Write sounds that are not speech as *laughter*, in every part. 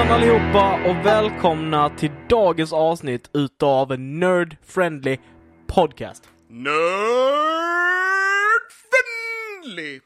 Hejsan allihopa och välkomna till dagens avsnitt utav Nerd Friendly Podcast. Nerd Friendly!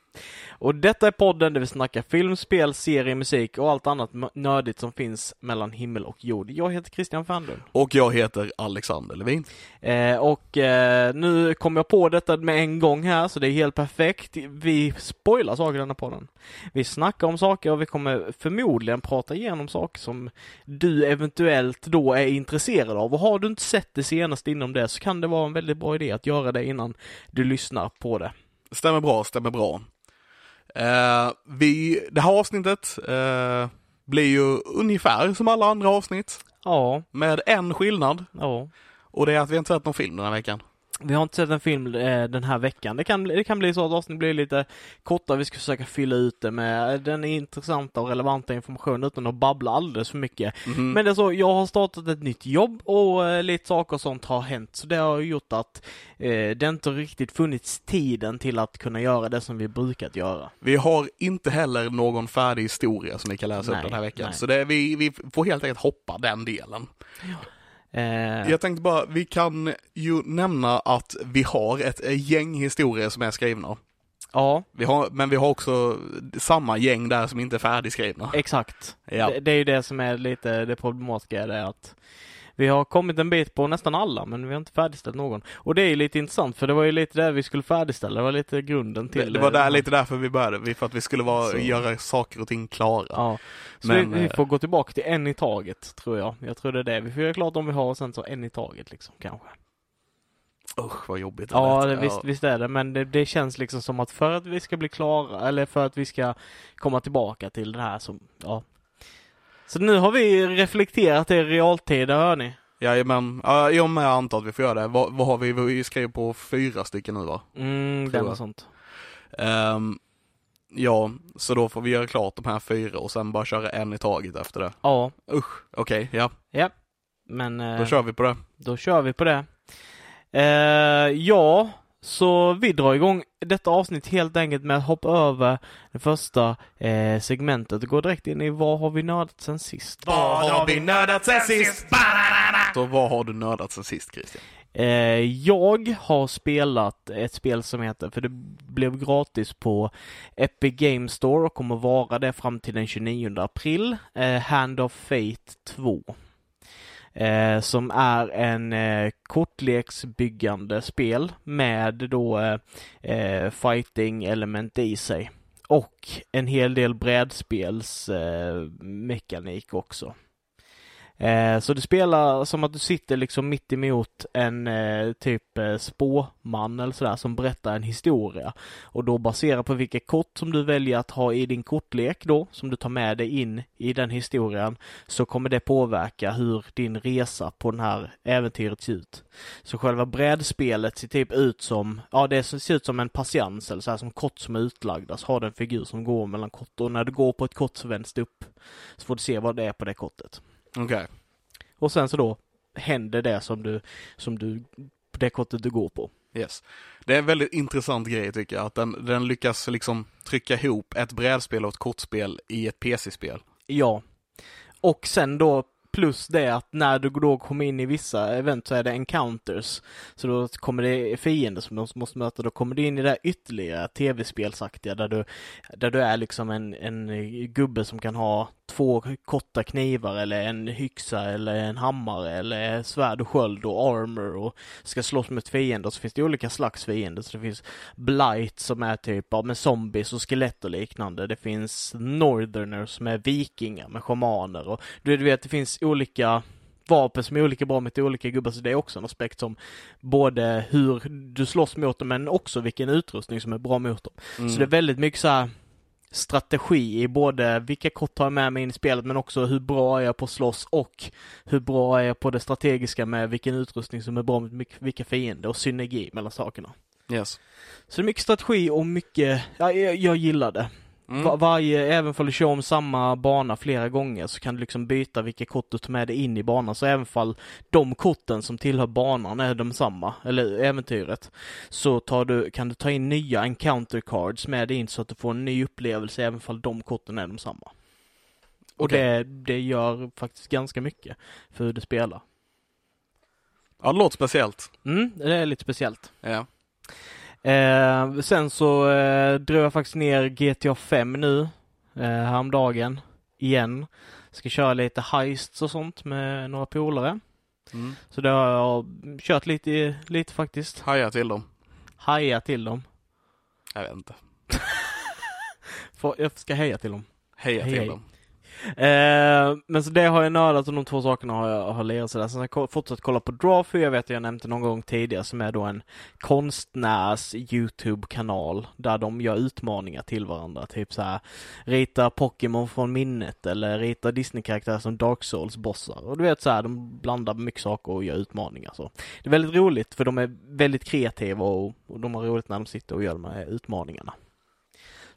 Och detta är podden där vi snackar film, spel, serie, musik och allt annat nördigt som finns mellan himmel och jord. Jag heter Christian Fernlund. Och jag heter Alexander Levin. Eh, och eh, nu kom jag på detta med en gång här, så det är helt perfekt. Vi spoilar saker i den här podden. Vi snackar om saker och vi kommer förmodligen prata igenom saker som du eventuellt då är intresserad av. Och har du inte sett det senaste inom det så kan det vara en väldigt bra idé att göra det innan du lyssnar på det. Stämmer bra, stämmer bra. Eh, vi, det här avsnittet eh, blir ju ungefär som alla andra avsnitt. Ja, Med en skillnad. ja. Och det är att vi inte sett någon film den här veckan. Vi har inte sett en film eh, den här veckan. Det kan, det kan bli så att avsnittet blir lite kortare. Vi ska försöka fylla ut det med den intressanta och relevanta informationen utan att babbla alldeles för mycket. Mhm. Men det är så, jag har startat ett nytt jobb och eh, lite saker och sånt har hänt. Så det har gjort att eh, det inte riktigt funnits tiden till att kunna göra det som vi brukat göra. Vi har inte heller någon färdig historia som vi kan läsa Nej, upp den här veckan. nej. Så det, vi, vi får helt enkelt hoppa den delen. Eh, Jag tänkte bara, vi kan ju nämna att vi har ett gäng historier som är skrivna. ja, Vi har, men vi har också samma gäng där som inte är färdigskrivna. exakt. Ja. Det, det är ju det som är lite det problematiska, det är att vi har kommit en bit på nästan alla, men vi har inte färdigställt någon. Och det är ju lite intressant, för det var ju lite där vi skulle färdigställa, det var lite grunden Det, till det var där, lite därför vi började, för att vi skulle vara, Så. göra saker och ting klara. Ja, så Men, vi, vi eh, får gå tillbaka till en i taget, tror jag. Jag tror det är det. Vi får göra klart om vi har och sen så en i taget liksom, kanske. Usch vad jobbigt det Ja, det, visst, visst är det, men det, det känns liksom som att för att vi ska bli klara, eller för att vi ska komma tillbaka till det här som, ja. Så nu har vi reflekterat i realtid, det hör ni. Jajamän, ja, jag med antar att vi får göra det. Vad, vad har vi, vi skrev på fyra stycken nu va? Mm, det är jag. något sånt. Ehm, ja, så då får vi göra klart de här fyra och sen bara köra en i taget efter det. Ja, Usch, okej, ja, men eh, då kör vi på det. då kör vi på det. Eh, ja, så vi drar igång detta avsnitt helt enkelt med att hoppa över det första eh, segmentet och gå direkt in i vad har vi nördat sen sist? Vad har vi nördat sen sist? Så vad har du nördat sen sist Christian? Eh, jag har spelat ett spel som heter, för det blev gratis på Epic Game Store och kommer vara det fram till den 29 april, eh, Hand of Fate 2. Eh, som är en eh, kortleksbyggande spel med då eh, eh fighting element i sig. Och en hel del brädspelsmekanik eh, också. Eh, så du spelar som att du sitter liksom mitt emot en eh, typ eh, spåman eller sådär som berättar en historia. Och då baserat på vilka kort som du väljer att ha i din kortlek då, som du tar med dig in i den historien, så kommer det påverka hur din resa på den här äventyret ser ut. Så själva brädspelet ser typ ut som, ja det ser ut som en patiens eller så här som kort som är utlagda, så alltså har du en figur som går mellan kort och när du går på ett kort så vänds det upp. Så får du se vad det är på det kortet. Okej, Och sen så då händer det som du, som du, det kortet du går på. yes. Det är en väldigt intressant grej tycker jag, att den, den lyckas liksom trycka ihop ett brädspel och ett kortspel i ett PC-spel. Ja. Och sen då plus det att när du då kommer in i vissa event så är det encounters. Så då kommer det fiender som de måste möta. Då kommer du in i det här ytterligare tv-spelsaktiga där du, där du är liksom en, en gubbe som kan ha två korta knivar eller en yxa eller en hammare eller svärd och sköld och armor och ska slåss mot fiender. Så finns det olika slags fiender. Så det finns blight som är typ ja, med zombies och skelett och liknande. Det finns northerners som är vikingar med shamaner och du vet det finns olika vapen som är olika bra mot olika gubbar så det är också en aspekt som både hur du slåss mot dem men också vilken utrustning som är bra mot dem. Mm. Så det är väldigt mycket så här strategi i både vilka kort tar jag med mig in i spelet men också hur bra är jag på att slåss och hur bra är jag på det strategiska med vilken utrustning som är bra mot vilka fiender och synergi mellan sakerna. Yes. Så det är mycket strategi och mycket, ja, jag, jag gillar det. Mm. Va- varje, även om du kör om samma bana flera gånger så kan du liksom byta vilka kort du tar med dig in i banan. Så även fall de korten som tillhör banan är de samma, eller äventyret, så tar du, kan du ta in nya encounter cards med dig in så att du får en ny upplevelse även fall de korten är de samma. Och det, det gör faktiskt ganska mycket för hur du spelar. Ja, det låter speciellt. Mm, det är lite speciellt. Ja. Eh, sen så eh, drog jag faktiskt ner GTA 5 nu eh, häromdagen igen. Ska köra lite heists och sånt med några polare. Mm. Så det har jag kört lite, lite faktiskt. Haja till dem. Haja till dem. Jag vet inte. *laughs* För jag ska heja till dem. Heja Hej, till dem. Eh, men så det har jag nördat och de två sakerna har jag har lirat sådär. Sen har jag fortsatt kolla på Drawfy, jag vet jag nämnde någon gång tidigare, som är då en konstnärs YouTube-kanal där de gör utmaningar till varandra. Typ så här rita Pokémon från minnet eller rita Disney-karaktärer som Dark Souls-bossar. Och du vet så här, de blandar mycket saker och gör utmaningar så. Det är väldigt roligt för de är väldigt kreativa och, och de har roligt när de sitter och gör de här utmaningarna.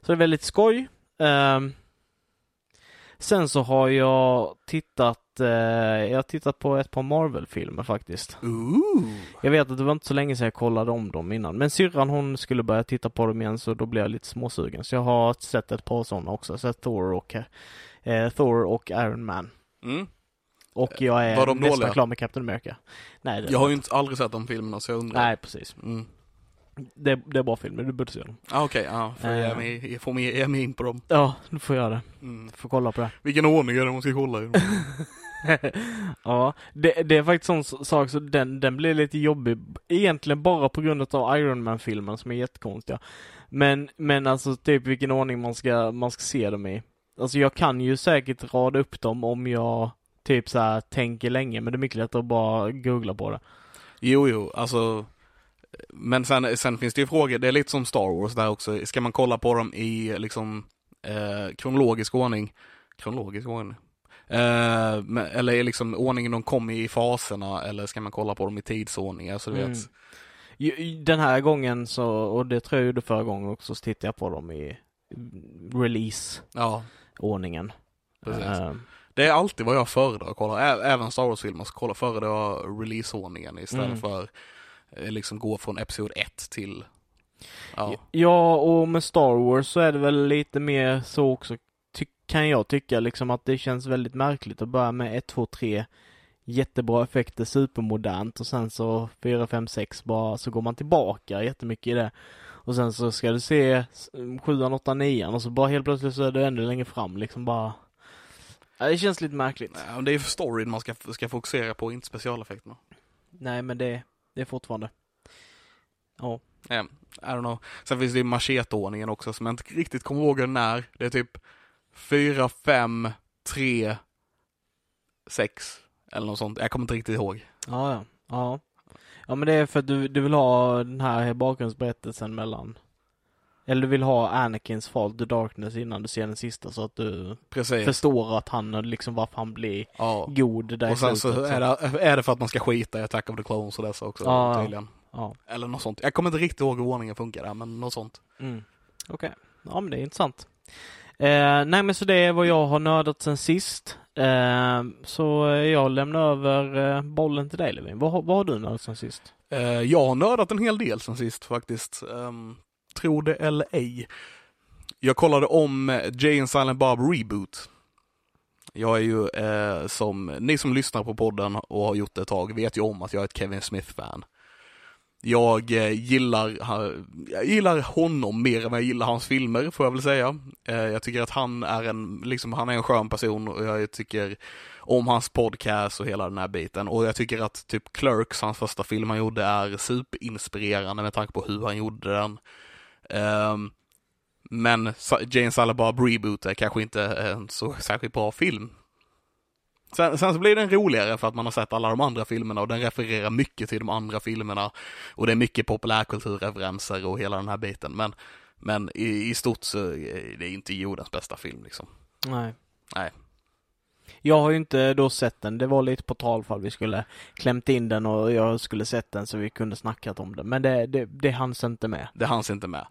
Så det är väldigt skoj. Ehm, Sen så har jag tittat, eh, jag har tittat på ett par Marvel-filmer faktiskt. Ooh. Jag vet att det var inte så länge sedan jag kollade om dem innan. Men syrran hon skulle börja titta på dem igen så då blev jag lite småsugen. Så jag har sett ett par sådana också. Sett Thor och, eh, Thor och Iron Man. Mm. Och jag är Var de nästan klar med Captain America. Nej, Jag har ju inte aldrig sett de filmerna så jag undrar. Nej, precis. Mm. Det, det är bra filmer, du borde se dem. Ah, Okej, ja. Får jag Eh. jag får ge mig in på dem. Ja, du får göra det. Mm. Får kolla på det. Vilken ordning är det man ska kolla i? *laughs* ja, det, det är faktiskt en sån sak så den, den blir lite jobbig. Egentligen bara på grund av Iron Man-filmen som är jättekonstiga. Men, men alltså typ vilken ordning man ska, man ska se dem i. Alltså jag kan ju säkert rada upp dem om jag typ så här tänker länge, men det är mycket lättare att bara googla på det. Jo, jo, alltså. Men sen, sen finns det ju frågor, det är lite som Star Wars där också. Ska man kolla på dem i liksom eh, kronologisk ordning? Kronologisk ordning? Eh, eller är liksom ordningen de kom i i faserna eller ska man kolla på dem i tidsordning? Alltså du Mm. vet. Den här gången så, och det tror jag gjorde förra gången också, så tittade jag på dem i release-ordningen. Ja. Eh, Det är alltid vad jag föredrar att kolla. Även Star Wars-filmer så kolla föredrar jag releaseordningen istället Mm. för liksom gå från Episod 1 till Ja. Ja, och med Star Wars så är det väl lite mer så också, kan jag tycka liksom att det känns väldigt märkligt att börja med 1, 2, 3 jättebra effekter, supermodernt och sen så 4, 5, 6 bara så går man tillbaka jättemycket i det. Och sen så ska du se 7, 8, 9 och så bara helt plötsligt så är du ännu längre fram liksom bara. Ja, det känns lite märkligt. Ja, Det är ju storyn man ska, ska fokusera på, inte specialeffekterna. Nej men det, det är fortfarande. Ja. Ja, I don't know. Sen finns det ju macheteordningen också som jag inte riktigt kommer ihåg den är. Det är typ 4, 5, 3, 6 eller något sånt. Jag kommer inte riktigt ihåg. Ja, ja. Ja, ja men det är för att du, du vill ha den här bakgrundsberättelsen mellan eller du vill ha Anakins fall to darkness innan du ser den sista så att du Precis. förstår att han liksom varför han blir Ja. god där Och sen så är det, är det för att man ska skita i Attack of the Clones och dessa också Ja, tydligen. Ja. Eller något sånt. Jag kommer inte riktigt ihåg hur ordningen funkar där, men något sånt. Mm. Okej. Ja men det är intressant. Eh, nej men så det är vad jag har nördat sen sist. Eh, så jag lämnar över eh, bollen till dig Levin. Vad, har- vad har du nördat sen sist? Eh, jag har nördat en hel del sen sist faktiskt. Tro det eller ej. Jag kollade om eh, Jay and Silent Bob Reboot. Jag är ju, eh, som ni som lyssnar på podden och har gjort det ett tag, vet ju om att jag är ett Kevin Smith-fan. Jag eh, gillar, jag gillar honom mer än jag gillar hans filmer, får jag väl säga. Eh, jag tycker att han är en, liksom, han är en skön person och jag tycker om hans podcast och hela den här biten. Och jag tycker att typ Clerks, hans första film han gjorde, är superinspirerande med tanke på hur han gjorde den. Ehm, men Jane Bob Reboot är kanske inte en så särskilt bra film. Sen, sen så blir den roligare för att man har sett alla de andra filmerna och den refererar mycket till de andra filmerna. Och det är mycket populärkulturreferenser och hela den här biten. Men Men i, i stort så är det inte jordens bästa film liksom. Nej. Nej. Jag har ju inte då sett den. Det var lite på tal för att vi skulle klämt in den och jag skulle sett den så vi kunde snackat om den. Men det, det, det hanns inte med. Det hanns inte med.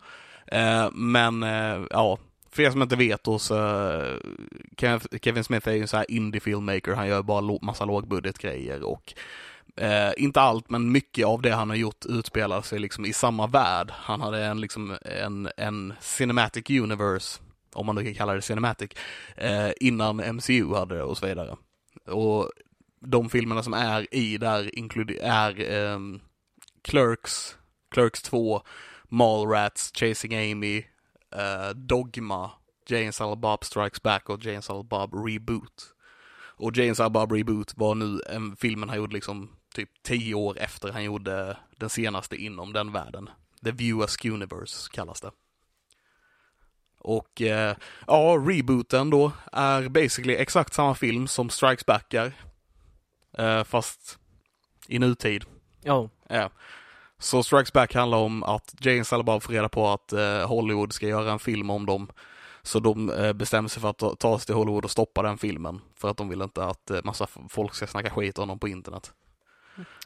Eh, men eh, ja, för er som inte vet då så Kevin Smith är ju en sån här indie filmmaker. Han gör bara massa lågbudgetgrejer och eh, inte allt men mycket av det han har gjort utspelar sig liksom i samma värld. Han hade en liksom en, en cinematic universe, om man nu kan kalla det cinematic, eh, innan MCU hade det och så vidare. Och de filmerna som är i där är ehm, Clerks, Clerks 2, Mallrats, Chasing Amy, eh, Dogma, Jane and Silent Bob Strikes Back och Jane and Silent Bob Reboot. Och Jane and Silent Bob Reboot var nu en filmen han gjorde liksom typ tio år efter han gjorde den senaste inom den världen. The View Universe kallas det. Och eh, ja, rebooten då är basically exakt samma film som Strikes Back är. Eh, fast i nutid. Ja. Ja. Så Strikes Back handlar om att Silent Bob får reda på att eh, Hollywood ska göra en film om dem. Så de eh, bestämmer sig för att ta, ta sig till Hollywood och stoppa den filmen. För att de vill inte att eh, massa folk ska snacka skit om dem på internet.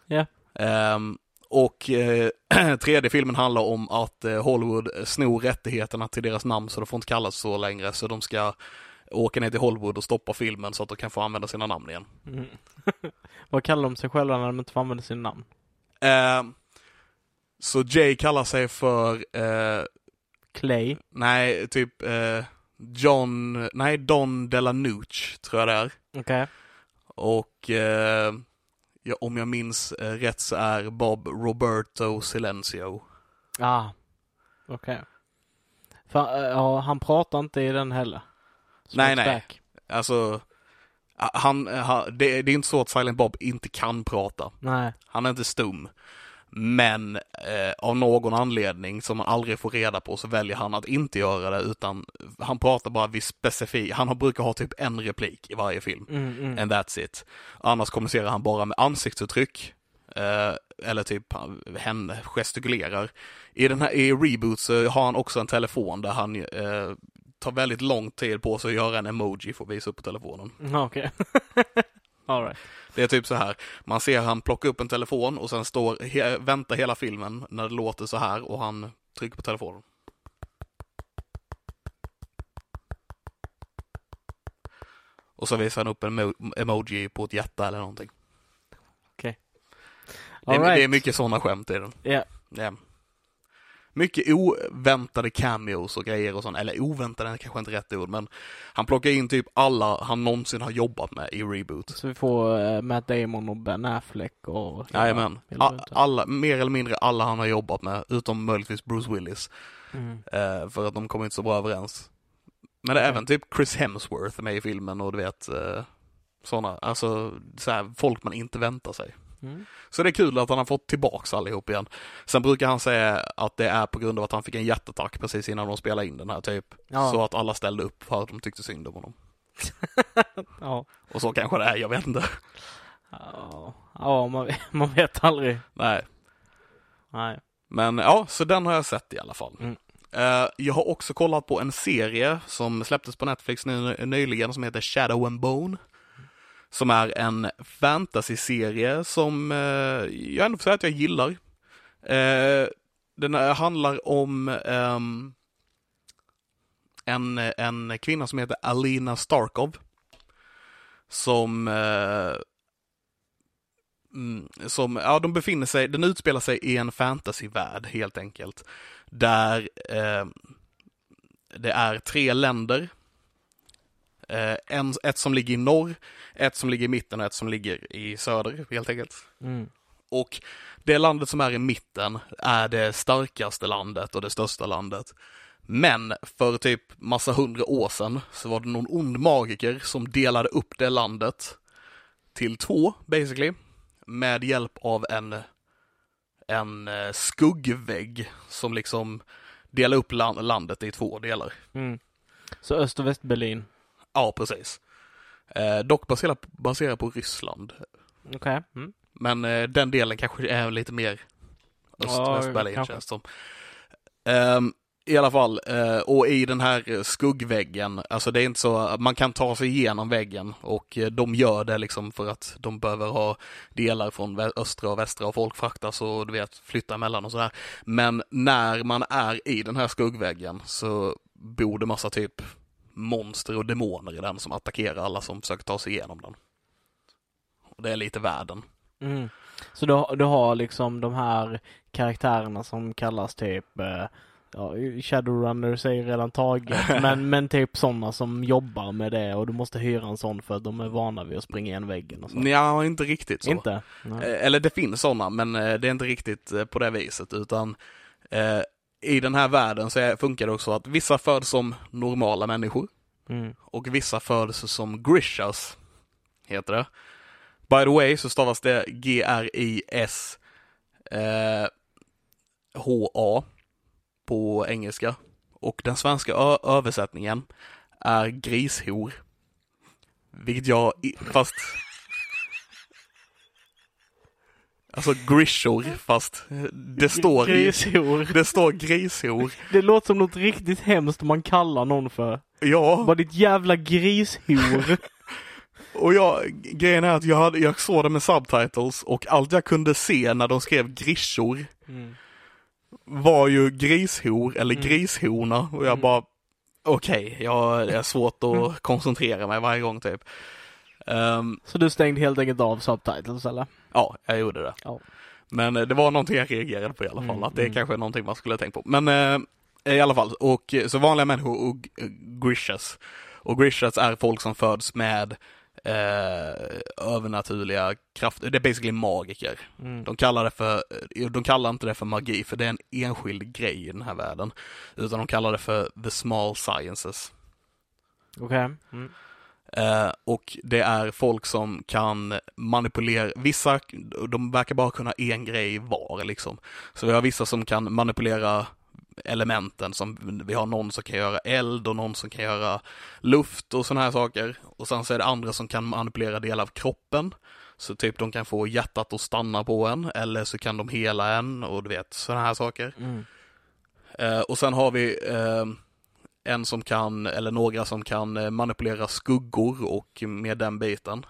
Ja. Ehm, och eh, *clears throat* tredje filmen handlar om att eh, Hollywood snor rättigheterna till deras namn så de får inte kallas så längre. Så de ska åka ner till Hollywood och stoppa filmen så att de kan få använda sina namn igen. Mm. *laughs* Vad kallar de sig själva när de inte får använda sina namn? Ehm, så Jay kallar sig för eh, Clay. Nej, typ eh, John, nej Don Delanucci tror jag det är. Okej. Och eh, ja, om jag minns eh, rätt så är Bob Roberto Silencio. Ah. Okej. För, eh, ja, han pratar inte i den heller. Nej, Strikes nej. Back. Alltså, han, han det, det är inte så att Silent Bob inte kan prata. Nej. Han är inte stum. Men eh, av någon anledning som man aldrig får reda på så väljer han att inte göra det utan han pratar bara vid specifik, han brukar ha typ en replik i varje film. Mm, mm. And that's it. Annars kommunicerar han bara med ansiktsuttryck. Eh, eller typ han- hen gestikulerar. I den här i Reboot så har han också en telefon där han eh, tar väldigt lång tid på sig att göra en emoji för att visa upp på telefonen. Mm, Okej. All *laughs* right. Det är typ så här, man ser han plocka upp en telefon och sen står, he, väntar hela filmen när det låter så här och han trycker på telefonen. Och så visar han upp en emo- emoji på ett hjärta eller någonting. Det är, All right. det är mycket sådana skämt i den. Ja. Ja. Mycket oväntade cameos och grejer och sånt, eller oväntade är kanske inte rätt ord, men han plockar in typ alla han någonsin har jobbat med i Reboot. Så vi får eh, Matt Damon och Ben Affleck och... Jajamän. bunten. Alla, mer eller mindre alla han har jobbat med, utom möjligtvis Bruce Willis, Mm. eh, för att de kommer inte så bra överens. Men det är Okej. även typ Chris Hemsworth med i filmen och du vet, eh, sådana, alltså så här, folk man inte väntar sig. Mm. Så det är kul att han har fått tillbaks allihop igen. Sen brukar han säga att det är på grund av att han fick en hjärtattack precis innan de spelade in den här typ. Ja. Så att alla ställde upp för att de tyckte synd om honom. *laughs* Ja. Och så kanske det är, jag vet inte. Ja, ja man, vet, *laughs* man vet aldrig. Nej. Nej. Men ja, så den har jag sett i alla fall. Mm. Eh, jag har också kollat på en serie som släpptes på Netflix ny, nyligen som heter Shadow and Bone. Som är en fantasy-serie som eh, jag ändå får säga att jag gillar. Eh, den handlar om eh, en, en kvinna som heter Alina Starkov. Som eh, mm, som, ja de befinner sig, den utspelar sig i en fantasyvärld helt enkelt. Där eh, det är tre länder. Eh, en, ett som ligger i norr, ett som ligger i mitten och ett som ligger i söder helt enkelt. Mm. Och det landet som är i mitten är det starkaste landet och det största landet. Men för typ massa hundra år sedan så var det någon ond magiker som delade upp det landet till två, basically. Med hjälp av en, en eh, skuggvägg som liksom delar upp land, landet i två delar. Mm. Så Öst och Västberlin. Ja, precis. Eh, dock baserat, baserat på Ryssland. Okej. Mm. Men eh, den delen kanske är lite mer Ja, öst-väst-Berlin kanske. känns som. Ehm, I alla fall, eh, och i den här skuggväggen, alltså det är inte så, man kan ta sig igenom väggen och eh, de gör det liksom för att de behöver ha delar från östra och västra och folk fraktas och du vet flytta emellan och sådär. Men när man är i den här skuggväggen så bor det massa typ monster och demoner i den som attackerar alla som försöker ta sig igenom den. Och det är lite världen. Mm. Så du, du har liksom de här karaktärerna som kallas typ eh, Ja, Shadowrunners är ju redan taget, *laughs* men, men typ sådana som jobbar med det och du måste hyra en sån för att de är vana vid att springa igen väggen och så. Ja, inte riktigt så. Inte? Nej. Eh, Eller det finns sådana, men eh, det är inte riktigt eh, på det viset, utan eh, i den här världen så funkar det också att vissa föds som normala människor Mm. och vissa föds som grishas, heter det. By the way så stavas det G-R-I-S eh, H-A på engelska. Och den svenska översättningen är grishor. Vilket jag, fast Alltså grishor, fast det står Grishor. det står grishor. Det låter som något riktigt hemskt man kallar någon för. Ja, Vad ditt jävla grishor. *laughs* och jag, grejen är att jag, hade, jag såg det med subtitles och allt jag kunde se när de skrev grishor Mm. var ju grishor eller Mm. grishona och jag Mm. bara okej, jag det är svårt att koncentrera mig varje gång typ. Ehm, Så du stängde helt enkelt av subtitles eller? ja, jag gjorde det. Ja. Men eh, det var någonting jag reagerade på i alla fall, Mm, att det är mm. kanske är någonting man skulle ha tänkt på. Men eh, i alla fall, och eh, så vanliga människor och eh, grishas. Och grishas är folk som föds med eh, övernaturliga krafter, det är basically magiker. Mm. De kallar det för, de kallar inte det för magi för det är en enskild grej i den här världen. Utan de kallar det för the small sciences. Okej. Mm. Eh, och det är folk som kan manipulera, vissa, de verkar bara kunna en grej var liksom. Så vi har vissa som kan manipulera elementen, som vi har någon som kan göra eld och någon som kan göra luft och sådana här saker. Och sen så är det andra som kan manipulera delar av kroppen. Så typ de kan få hjärtat att stanna på en, eller så kan de hela en och du vet sådana här saker. Mm. Eh, och sen har vi eh, en som kan, eller några som kan eh, manipulera skuggor och med den biten.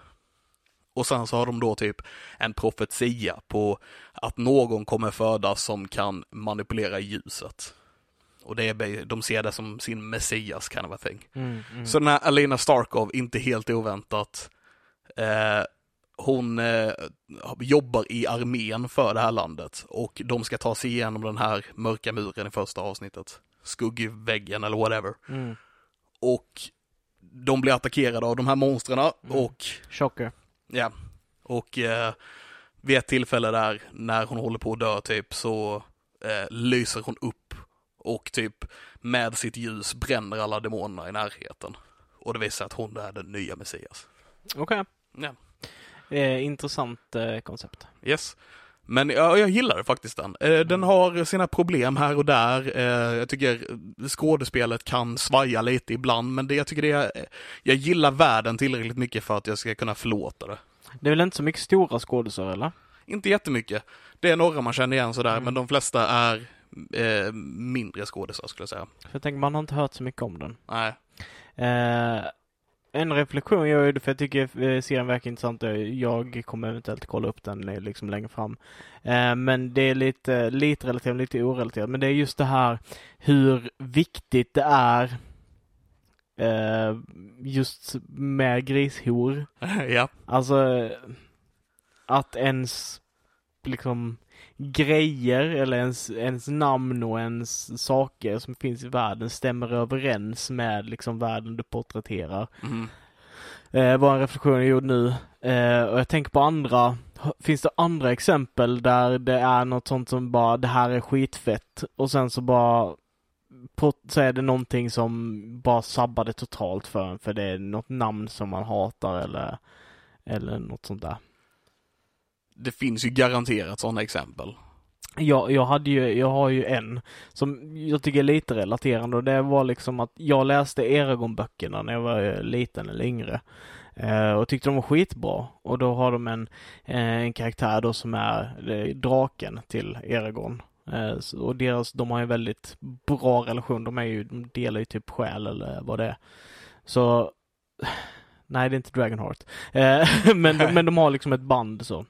Och sen så har de då typ en profetia på att någon kommer födas som kan manipulera ljuset. Och det är, de ser det som sin messias kind of a thing. Mm. Mm. Så den här Alina Starkov, inte helt oväntat, eh, hon eh, jobbar i armén för det här landet och de ska ta sig igenom den här mörka muren i första avsnittet. Skuggväggen eller whatever. Mm. Och de blir attackerade av de här monstren Mm. och Chocker. ja, och eh, vid ett tillfälle där när hon håller på att dö typ så eh, lyser hon upp och typ med sitt ljus bränner alla demonerna i närheten. Och det visar att hon är den nya Messias. Okej. Ja. Eh, intressant eh, koncept. Yes. Men ja, jag gillar faktiskt den. Eh, den har sina problem här och där. Eh, jag tycker skådespelet kan svaja lite ibland, men det, jag tycker det är, jag gillar världen tillräckligt mycket för att jag ska kunna förlåta det. Det är väl inte så mycket stora skådisar eller? Inte jättemycket. Det är några man känner igen sådär, Mm. men de flesta är eh, mindre skådisar skulle jag säga. För jag tänker man har inte hört så mycket om den. Nej. Eh, en reflektion jag gjorde, för jag tycker eh, serien verkar intressant. eh, Jag kommer eventuellt kolla upp den eh, liksom längre fram. Men det är lite, lite relaterat, lite orelaterat. Men det är just det här hur viktigt det är just med grishor. *laughs* ja. Alltså att ens liksom grejer eller ens, ens namn och ens saker som finns i världen stämmer överens med liksom världen du porträtterar. Mm. Eh, var en reflektion jag gjorde nu. Eh, och jag tänker på andra, finns det andra exempel där det är något sånt som bara det här är skitfett och sen så bara på, så är det någonting som bara sabbar det totalt för en för det är något namn som man hatar eller eller något sånt där. Det finns ju garanterat sådana exempel. Ja, jag hade ju, jag har ju en som jag tycker är lite relaterande och det var liksom att jag läste Eragon-böckerna när jag var eh, liten eller yngre. Eh, och tyckte de var skitbra. Och då har de en, eh, en karaktär då som är draken till Eragon. Och deras, de har ju en väldigt bra relation. De är ju, de delar ju typ själ eller vad det är. Så Nej, det är inte Dragonheart. Eh, *laughs* men, de, men de har liksom ett band så.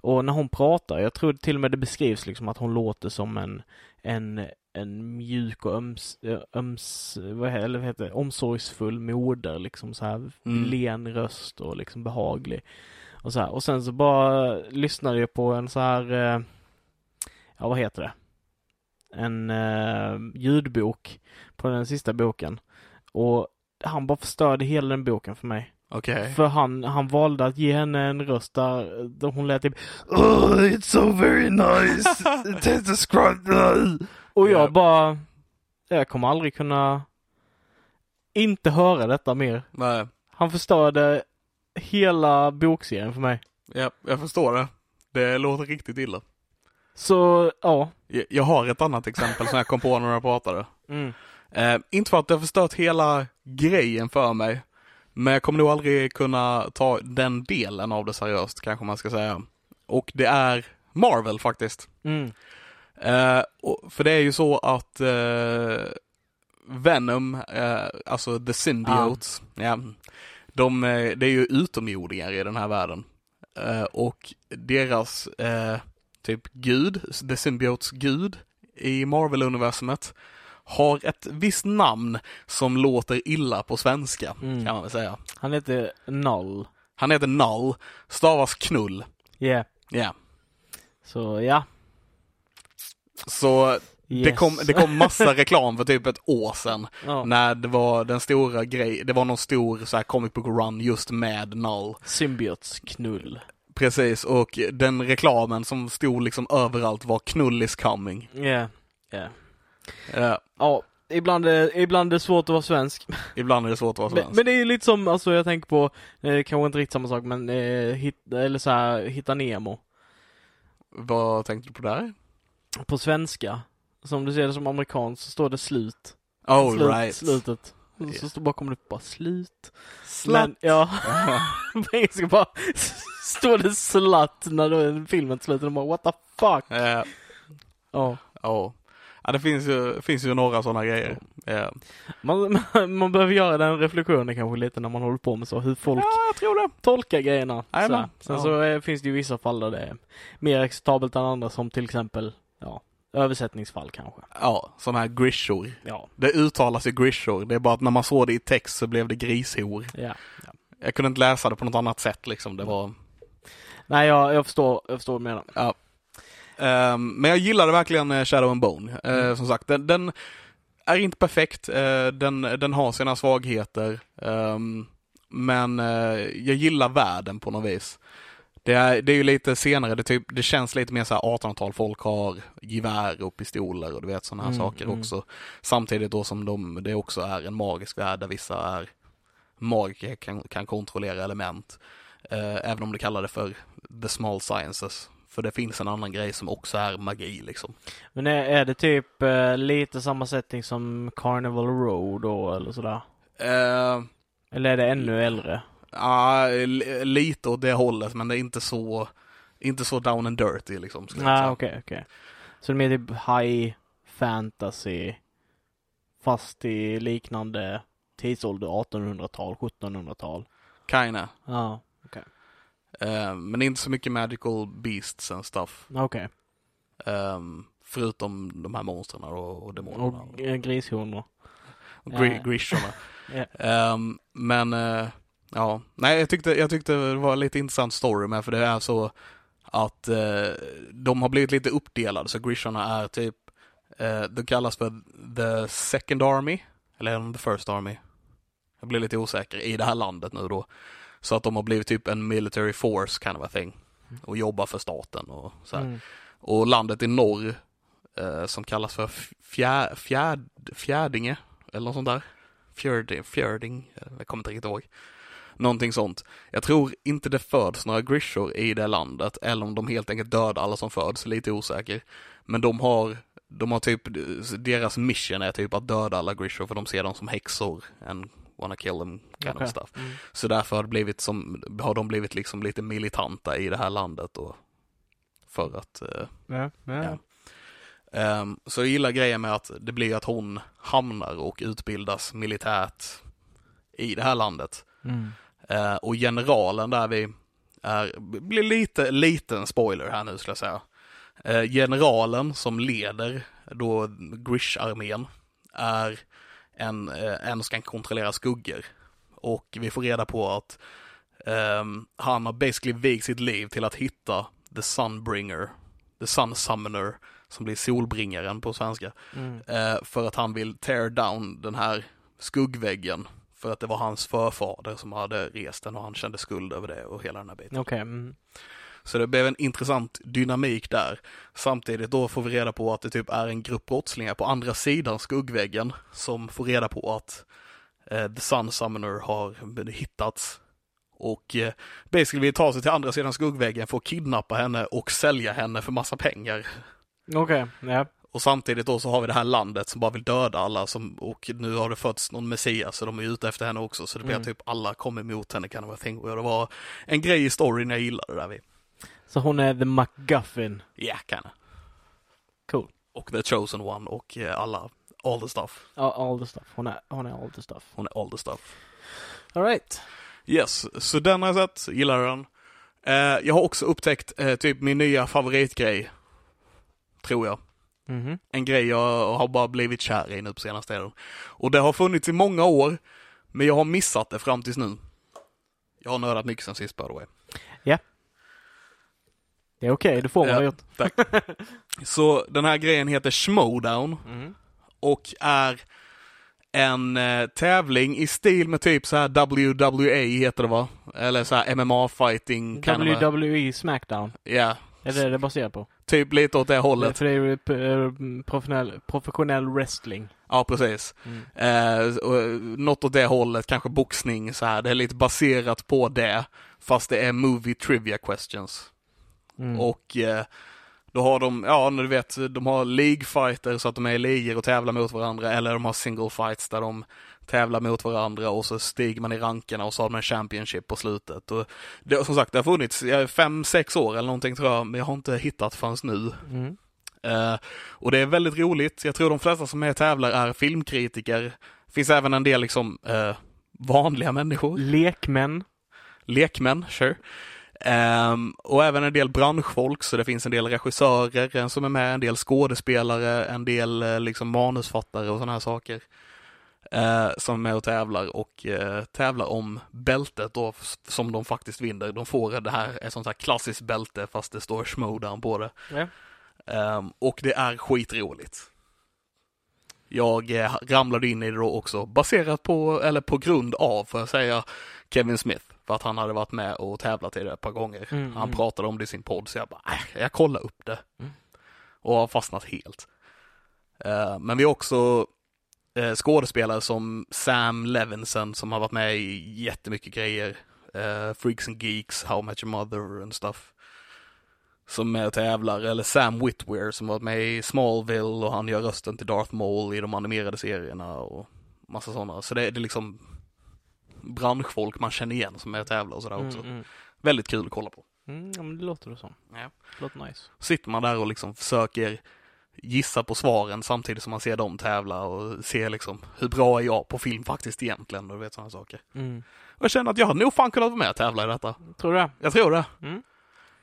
Och när hon pratar, jag tror till och med det beskrivs liksom att hon låter som en, en, en mjuk och öms, eh, öms vad heter, eller vad heter det, omsorgsfull moder liksom så här Mm. len röst och liksom behaglig. Och så här. Och sen så bara lyssnade jag på en så här, eh, ja vad heter det? En eh, ljudbok på den sista boken. Och han bara förstörde hela den boken för mig. Okej. För han, han valde att ge henne en röst där, där hon lät typ Oh, it's so very nice! to describe that." Och jag Ja. bara, jag kommer aldrig kunna inte höra detta mer. Nej, Han förstörde hela bokserien för mig. ja, jag förstår det. Det låter riktigt illa. Så, ja. Jag- Jag har ett annat exempel som jag kom på när jag pratade. Mm. Eh, inte för att det har förstört hela grejen för mig, men jag kommer nog aldrig kunna ta den delen av det seriöst, kanske man ska säga. Och det är Marvel faktiskt. Mm. Eh, och, för det är ju så att eh, Venom, eh, alltså The Symbiotes, ja, de, eh, det är ju utomjordingar i den här världen. Eh, och deras eh, typ gud, The Symbiotes gud i Marvel-universumet har ett visst namn som låter illa på svenska, Mm. kan man väl säga. Han heter Null. Han heter Null, stavas knull. Yeah. Ja. Så, ja. Så det, Yes. kom, det kom massa *laughs* reklam för typ ett år sedan. Ja. När det var den stora grej, det var någon stor så här comic book run just med Null. Symbiots knull. Precis, och den reklamen som stod liksom överallt var knull is coming. Yeah. Yeah. Ja, Ja, ibland är, ibland är det svårt att vara svensk. ibland är det svårt att vara Men, svensk. men det är ju lite som, alltså jag tänker på, eh, kanske inte riktigt samma sak, men eh, hit, eller så här, Hitta Nemo. Vad tänkte du på där? På svenska. Så om du ser det som amerikan så står det slut. Oh Slut, right. Slutet. Yeah. Så står bara kommer det bara slut. Men, ja, *laughs* på engelska bara *laughs* står det slut när då filmen slutar. De bara what the fuck. Ja, Ja. ja. Ja, det finns ju, finns ju några sådana grejer. Ja. Man, *laughs* man, man behöver göra den reflektionen kanske lite när man håller på med så, hur folk ja, jag tror det. tolkar grejerna. Så. Sen Ja. så eh, finns det ju vissa fall där det är mer acceptabelt än andra som till exempel, ja, översättningsfall kanske. Ja, sådana här grishor. Ja, Det uttalas ju grishor. Det är bara att när man såg det i text så blev det grishor. ja. ja. Jag kunde inte läsa det på något annat sätt liksom. Det var... Nej, jag, jag förstår, jag förstår vad du menar. Ja. Ehm, men jag gillade verkligen eh, Shadow and Bone. Eh, Mm. Som sagt, den, den är inte perfekt. Eh, den, den har sina svagheter. Ehm, men eh, jag gillar världen på något vis. Det är, det är ju lite senare, det, typ, det känns lite mer så här 1800-tal. Folk har gevär och pistoler och du vet sådana här Mm, saker mm. också. Samtidigt då som de, det också är en magisk värld där vissa är magiker kan, kan kontrollera element. Eh, även om det kallar det för the small sciences. För det finns en annan grej som också är magi liksom. Men är, är det typ eh, lite samma setting som Carnival Row då eller sådär? Eh, Eller är det ännu äldre? ja, li- lite åt det hållet men det är inte så, inte så down and dirty liksom. Nej, säga. okej, okej. Så det är mer typ high fantasy fast i liknande tidsålder, 1800-tal, 1700-tal. Kinda. Ja, Eh, men inte så mycket magical beasts and stuff. okej. Ehm, förutom de här monstren och, och demonerna. Och eh, grishonor. Och gri- eh. grishorna. *laughs* Ja. Ehm, men eh, ja, nej jag tyckte, jag tyckte det var lite intressant story med för det är så att eh, de har blivit lite uppdelade så grishorna är typ, eh, de kallas för the second army, eller the first army? Jag blir lite osäker i det här landet nu då. Så att de har blivit typ en military force kind of a thing. Och jobbar för staten och så här. Mm. Och landet i norr eh, som kallas för fjär, fjärd, Fjärdinge eller något sånt där. Fjärding, fjärding, eh, jag kommer inte riktigt ihåg. Någonting sånt. Jag tror inte det föds några grishor i det landet eller om de helt enkelt dödar alla som föds, lite osäker. Men de har, de har typ, deras mission är typ att döda alla grishor för de ser dem som häxor and wanna kill them kind Okej. of stuff. Mm. Så därför har, det blivit som, har de blivit liksom lite militanta i det här landet och för att eh, Ja, ja. Ja. Um, så jag gillar grejen med att det blir att hon hamnar och utbildas militärt i det här landet. Mm. Uh, och generalen där vi är, blir lite, liten spoiler här nu skulle jag säga. Uh, generalen som leder då Grish-armén är en, uh, en som kan kontrollera skuggor. Och vi får reda på att um, han har basically vigt sitt liv till att hitta The Sunbringer, The Sun Summoner, som blir solbringaren på svenska. Mm. Eh, för att han vill tear down den här skuggväggen. För att det var hans förfader som hade rest den och han kände skuld över det och hela den här biten. Okej. Mm. Så det blev en intressant dynamik där. Samtidigt då får vi reda på att det typ är en grupp brottslingar på andra sidan skuggväggen som får reda på att eh, The Sun Summoner har hittats. Och eh, basically vill ta sig till andra sidan skuggväggen för att kidnappa henne och sälja henne för massa pengar. Okej, ja. Och samtidigt då så har vi det här landet som bara vill döda alla som, och nu har det fötts någon Messias så de är ute efter henne också så det blir Mm. typ alla kommer emot henne kan det vara thing. Och det var en grej i storyn jag gillade där vi. Så hon är the MacGuffin. Ja, kan. Cool. Och the chosen one och eh, alla, all the stuff. Ja, all the stuff. Hon är, hon är all the stuff. Hon är all the stuff. Alright. Yes, så den har jag sett, gillar den. Eh, jag har också upptäckt eh, typ min nya favoritgrej. Tror jag. Mhm. En grej jag har bara blivit kär i nu på senaste tiden. Och det har funnits i många år, men jag har missat det fram tills nu. Jag har nördat mycket sen sist by the way. Det är okej, det får man Ja. gjort. *laughs* Så den här grejen heter Schmodown Mm. och är en eh, tävling i stil med typ så här WWE heter det va? Eller så här MMA fighting. WWE Smackdown. Ja, Är det det baserat på? typ lite åt det hållet. För det är ju eh, professionell, professionell wrestling. Ja, precis. Mm. Eh, och, eh, något åt det hållet, kanske boxning så här. Det är lite baserat på det, fast det är movie trivia questions. Mm. Och eh, då har de, ja du vet, de har League fighter så att de är i ligor och tävlar mot varandra, eller de har single fights där de tävlar mot varandra och så stiger man i rankerna och så har de en championship på slutet. Och det, som sagt, det har funnits fem, sex år eller någonting tror jag, men jag har inte hittat förrän nu. Mm. Eh, och det är väldigt roligt. Jag tror de flesta som är tävlar är filmkritiker. Finns även en del liksom eh, vanliga människor, Lekmän. lekmän, sure. Ehm, och även en del branschfolk, så det finns en del regissörer som är med, en del skådespelare, en del eh, liksom manusfattare och sådana här saker. eh, som är med och tävlar och eh, tävlar om bältet då som de faktiskt vinner. De får det här, ett sånt här klassiskt bälte fast det står Schmodown på det. Ja. Ehm, och det är skitroligt. Jag eh, ramlade in i det då också baserat på, eller på grund av, får jag säga, Kevin Smith. För att han hade varit med och tävlat i det ett par gånger. Mm, han mm. pratade om det i sin podd så jag bara, äh, jag kollar upp det. Mm. Och har fastnat helt. Eh, men vi har också eh, skådespelare som Sam Levinson som har varit med i jättemycket grejer. Eh, Freaks and Geeks, How Met Your Mother and stuff. Som är tävlar, eller Sam Witwer som har varit med i Smallville och han gör rösten till Darth Maul i de animerade serierna och massa sådana. Så det det är liksom branschfolk man känner igen som är och tävlar och sådär också. Mm, mm. Väldigt kul att kolla på. Mm, ja, men det låter det som. Ja. Det låter nice. Sitter man där och liksom försöker gissa på svaren samtidigt som man ser dem tävla och ser liksom hur bra är jag på film faktiskt egentligen och du vet sådana saker. Mm. Och jag känner att jag hade nog fan kunnat vara med och tävla i detta. Tror du det? Jag tror det. Mm.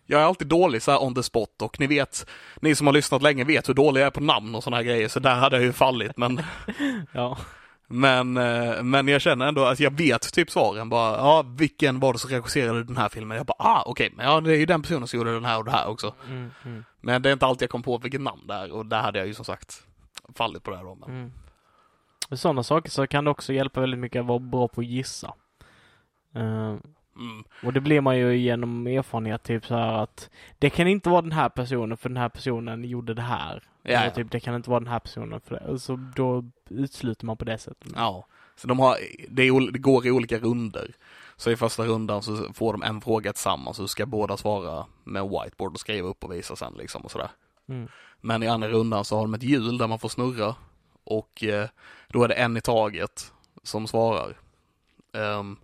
Jag är alltid dålig så här on the spot och ni vet, ni som har lyssnat länge vet hur dålig jag är på namn och sådana här grejer så där hade jag ju fallit men *laughs* Ja. Men, eh, men jag känner ändå att jag vet typ svaren bara, ja vilken var det som regisserade den här filmen? Jag bara, ah okej, men ja det är ju den personen som gjorde den här och det här också. Mm, mm, Men det är inte alltid jag kom på vilket namn det är och där hade jag ju som sagt fallit på det här då. Men, mm. Sådana saker så kan det också hjälpa väldigt mycket att vara bra på att gissa. Mm, och det blir man ju genom erfarenhet, typ så här att det kan inte vara den här personen för den här personen gjorde det här. Ja, ja. typ, det kan inte vara den här personen för det. Så då utesluter man på det sättet. ja. Så de har, det, är, det går i olika runder. Så i första rundan så får de en fråga tillsammans så ska båda svara med whiteboard och skriva upp och visa sen liksom och sådär. Mm. Men i andra rundan så har de ett hjul där man får snurra och eh, då är det en i taget som svarar. Ehm,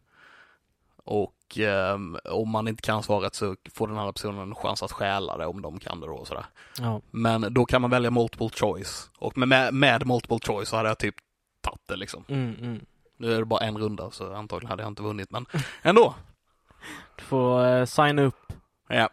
och och eh, om man inte kan svaret så får den andra personen en chans att stjäla det om de kan det då och sådär. Ja. Men då kan man välja multiple choice och med, med multiple choice så hade jag typ tagit det liksom. Mm, mm. Nu är det bara en runda så antagligen hade jag inte vunnit men *laughs* ändå. Du får eh, signa upp. Ja.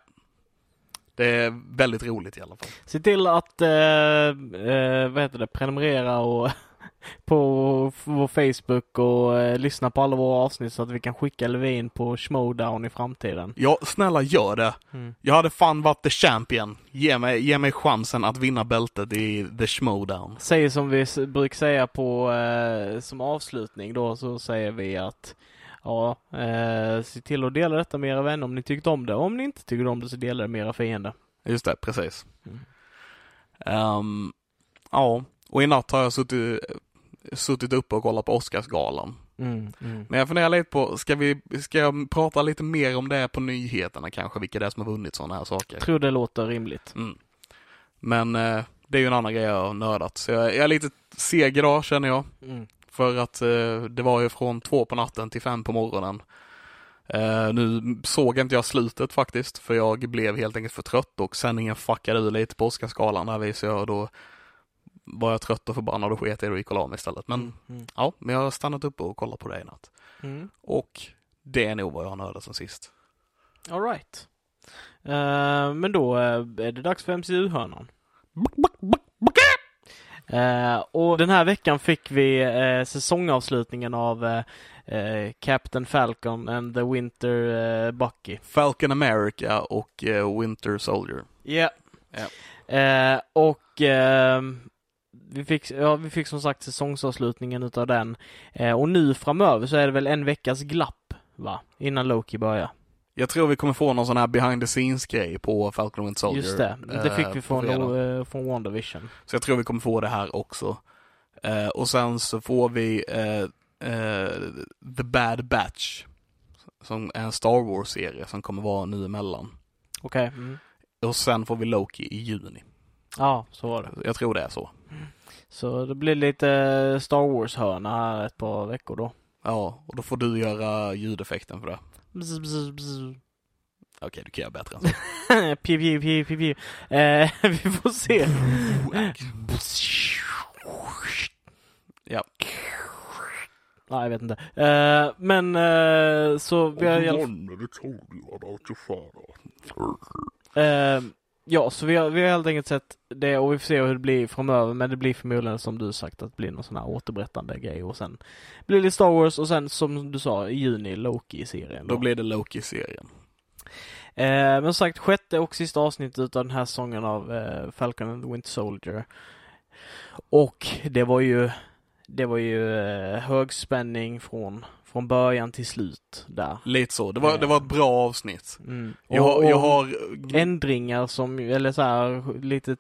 Det är väldigt roligt i alla fall. Se till att, eh, eh, vad heter det, prenumerera och *laughs* *laughs* på vår Facebook och eh, lyssna på alla våra avsnitt så att vi kan skicka Levin på Schmodown i framtiden. Ja, snälla gör det. Mm. Jag hade fan varit the champion. Ge mig, ge mig chansen att vinna bältet i the schmodown. Säger som vi brukar säga på, eh, som avslutning då, så säger vi att Ja, eh, se till att dela detta med era vänner om ni tyckte om det. Om ni inte tycker om det så dela det med era fiender. Just det, precis. Mm. Ehm, ja, och i natt har jag suttit, suttit uppe och kollat på Oscarsgalan. Mm, mm. Men jag funderar lite på, ska vi, ska jag prata lite mer om det på nyheterna kanske, vilka det är som har vunnit sådana här saker? Jag tror det låter rimligt. Mm. Men eh, det är ju en annan grej jag har nördat, så jag, jag är lite seg idag känner jag. Mm. För att eh, det var ju från två på natten till fem på morgonen. Eh, nu såg inte jag slutet faktiskt, för jag blev helt enkelt för trött och sändningen fuckade ur lite på Oscarsgalan där visade jag och då var jag trött och förbannad och sket i det och gick och la mig istället. Men Mm, ja, men jag har stannat upp och kollat på det i natt. mm. Och det är nog vad jag har nördat sen sist. All right. Eh, men då eh, är det dags för MCU-hörnan. Eh, och den här veckan fick vi eh, säsongavslutningen av eh, Captain Falcon and the Winter Bucky. Falcon America och Winter Soldier. Ja. Ja. Eh, och vi, fick, ja, vi fick som sagt säsongsavslutningen utav den. Eh, och nu framöver så är det väl en veckas glapp, va? Innan Loki börjar. Jag tror vi kommer få någon sån här behind the scenes grej på Falcon Winter Soldier. Just det, det eh, fick vi på från, eh, från WandaVision. Så jag tror vi kommer få det här också. Eh, och sen så får vi eh, eh, The Bad Batch. Som är en Star Wars-serie som kommer vara nu emellan. Okej. Mm. Och sen får vi Loki i juni. Ja, så var det. Jag tror det är så. Så det blir lite Star Wars-hörna här ett par veckor då. Ja, och då får du göra ljudeffekten för det. Bzz, bzz, bzz. Okej, du kan göra bättre än så. Piu, piu, piu, piu, piu. Eh, *laughs* vi får se. Ja. Nej, jag vet inte. Eh, men eh, så vi har i alla Eh, ja, så vi har, vi har helt enkelt sett det och vi får se hur det blir framöver. Men det blir förmodligen som du sagt att det blir någon sån här återberättande grej och sen blir det Star Wars och sen som du sa i juni Loki i serien. Då blir det Loki-serien. Eh, men som sagt, sjätte och sista avsnittet av den här säsongen av eh, Falcon and the Winter Soldier. Och det var ju, det var ju eh, högspänning från, från början till slut där. Lite så. Det var, det var ett bra avsnitt. Mm. Jag, har- Och- jag och har... Ändringar som, eller så här, lite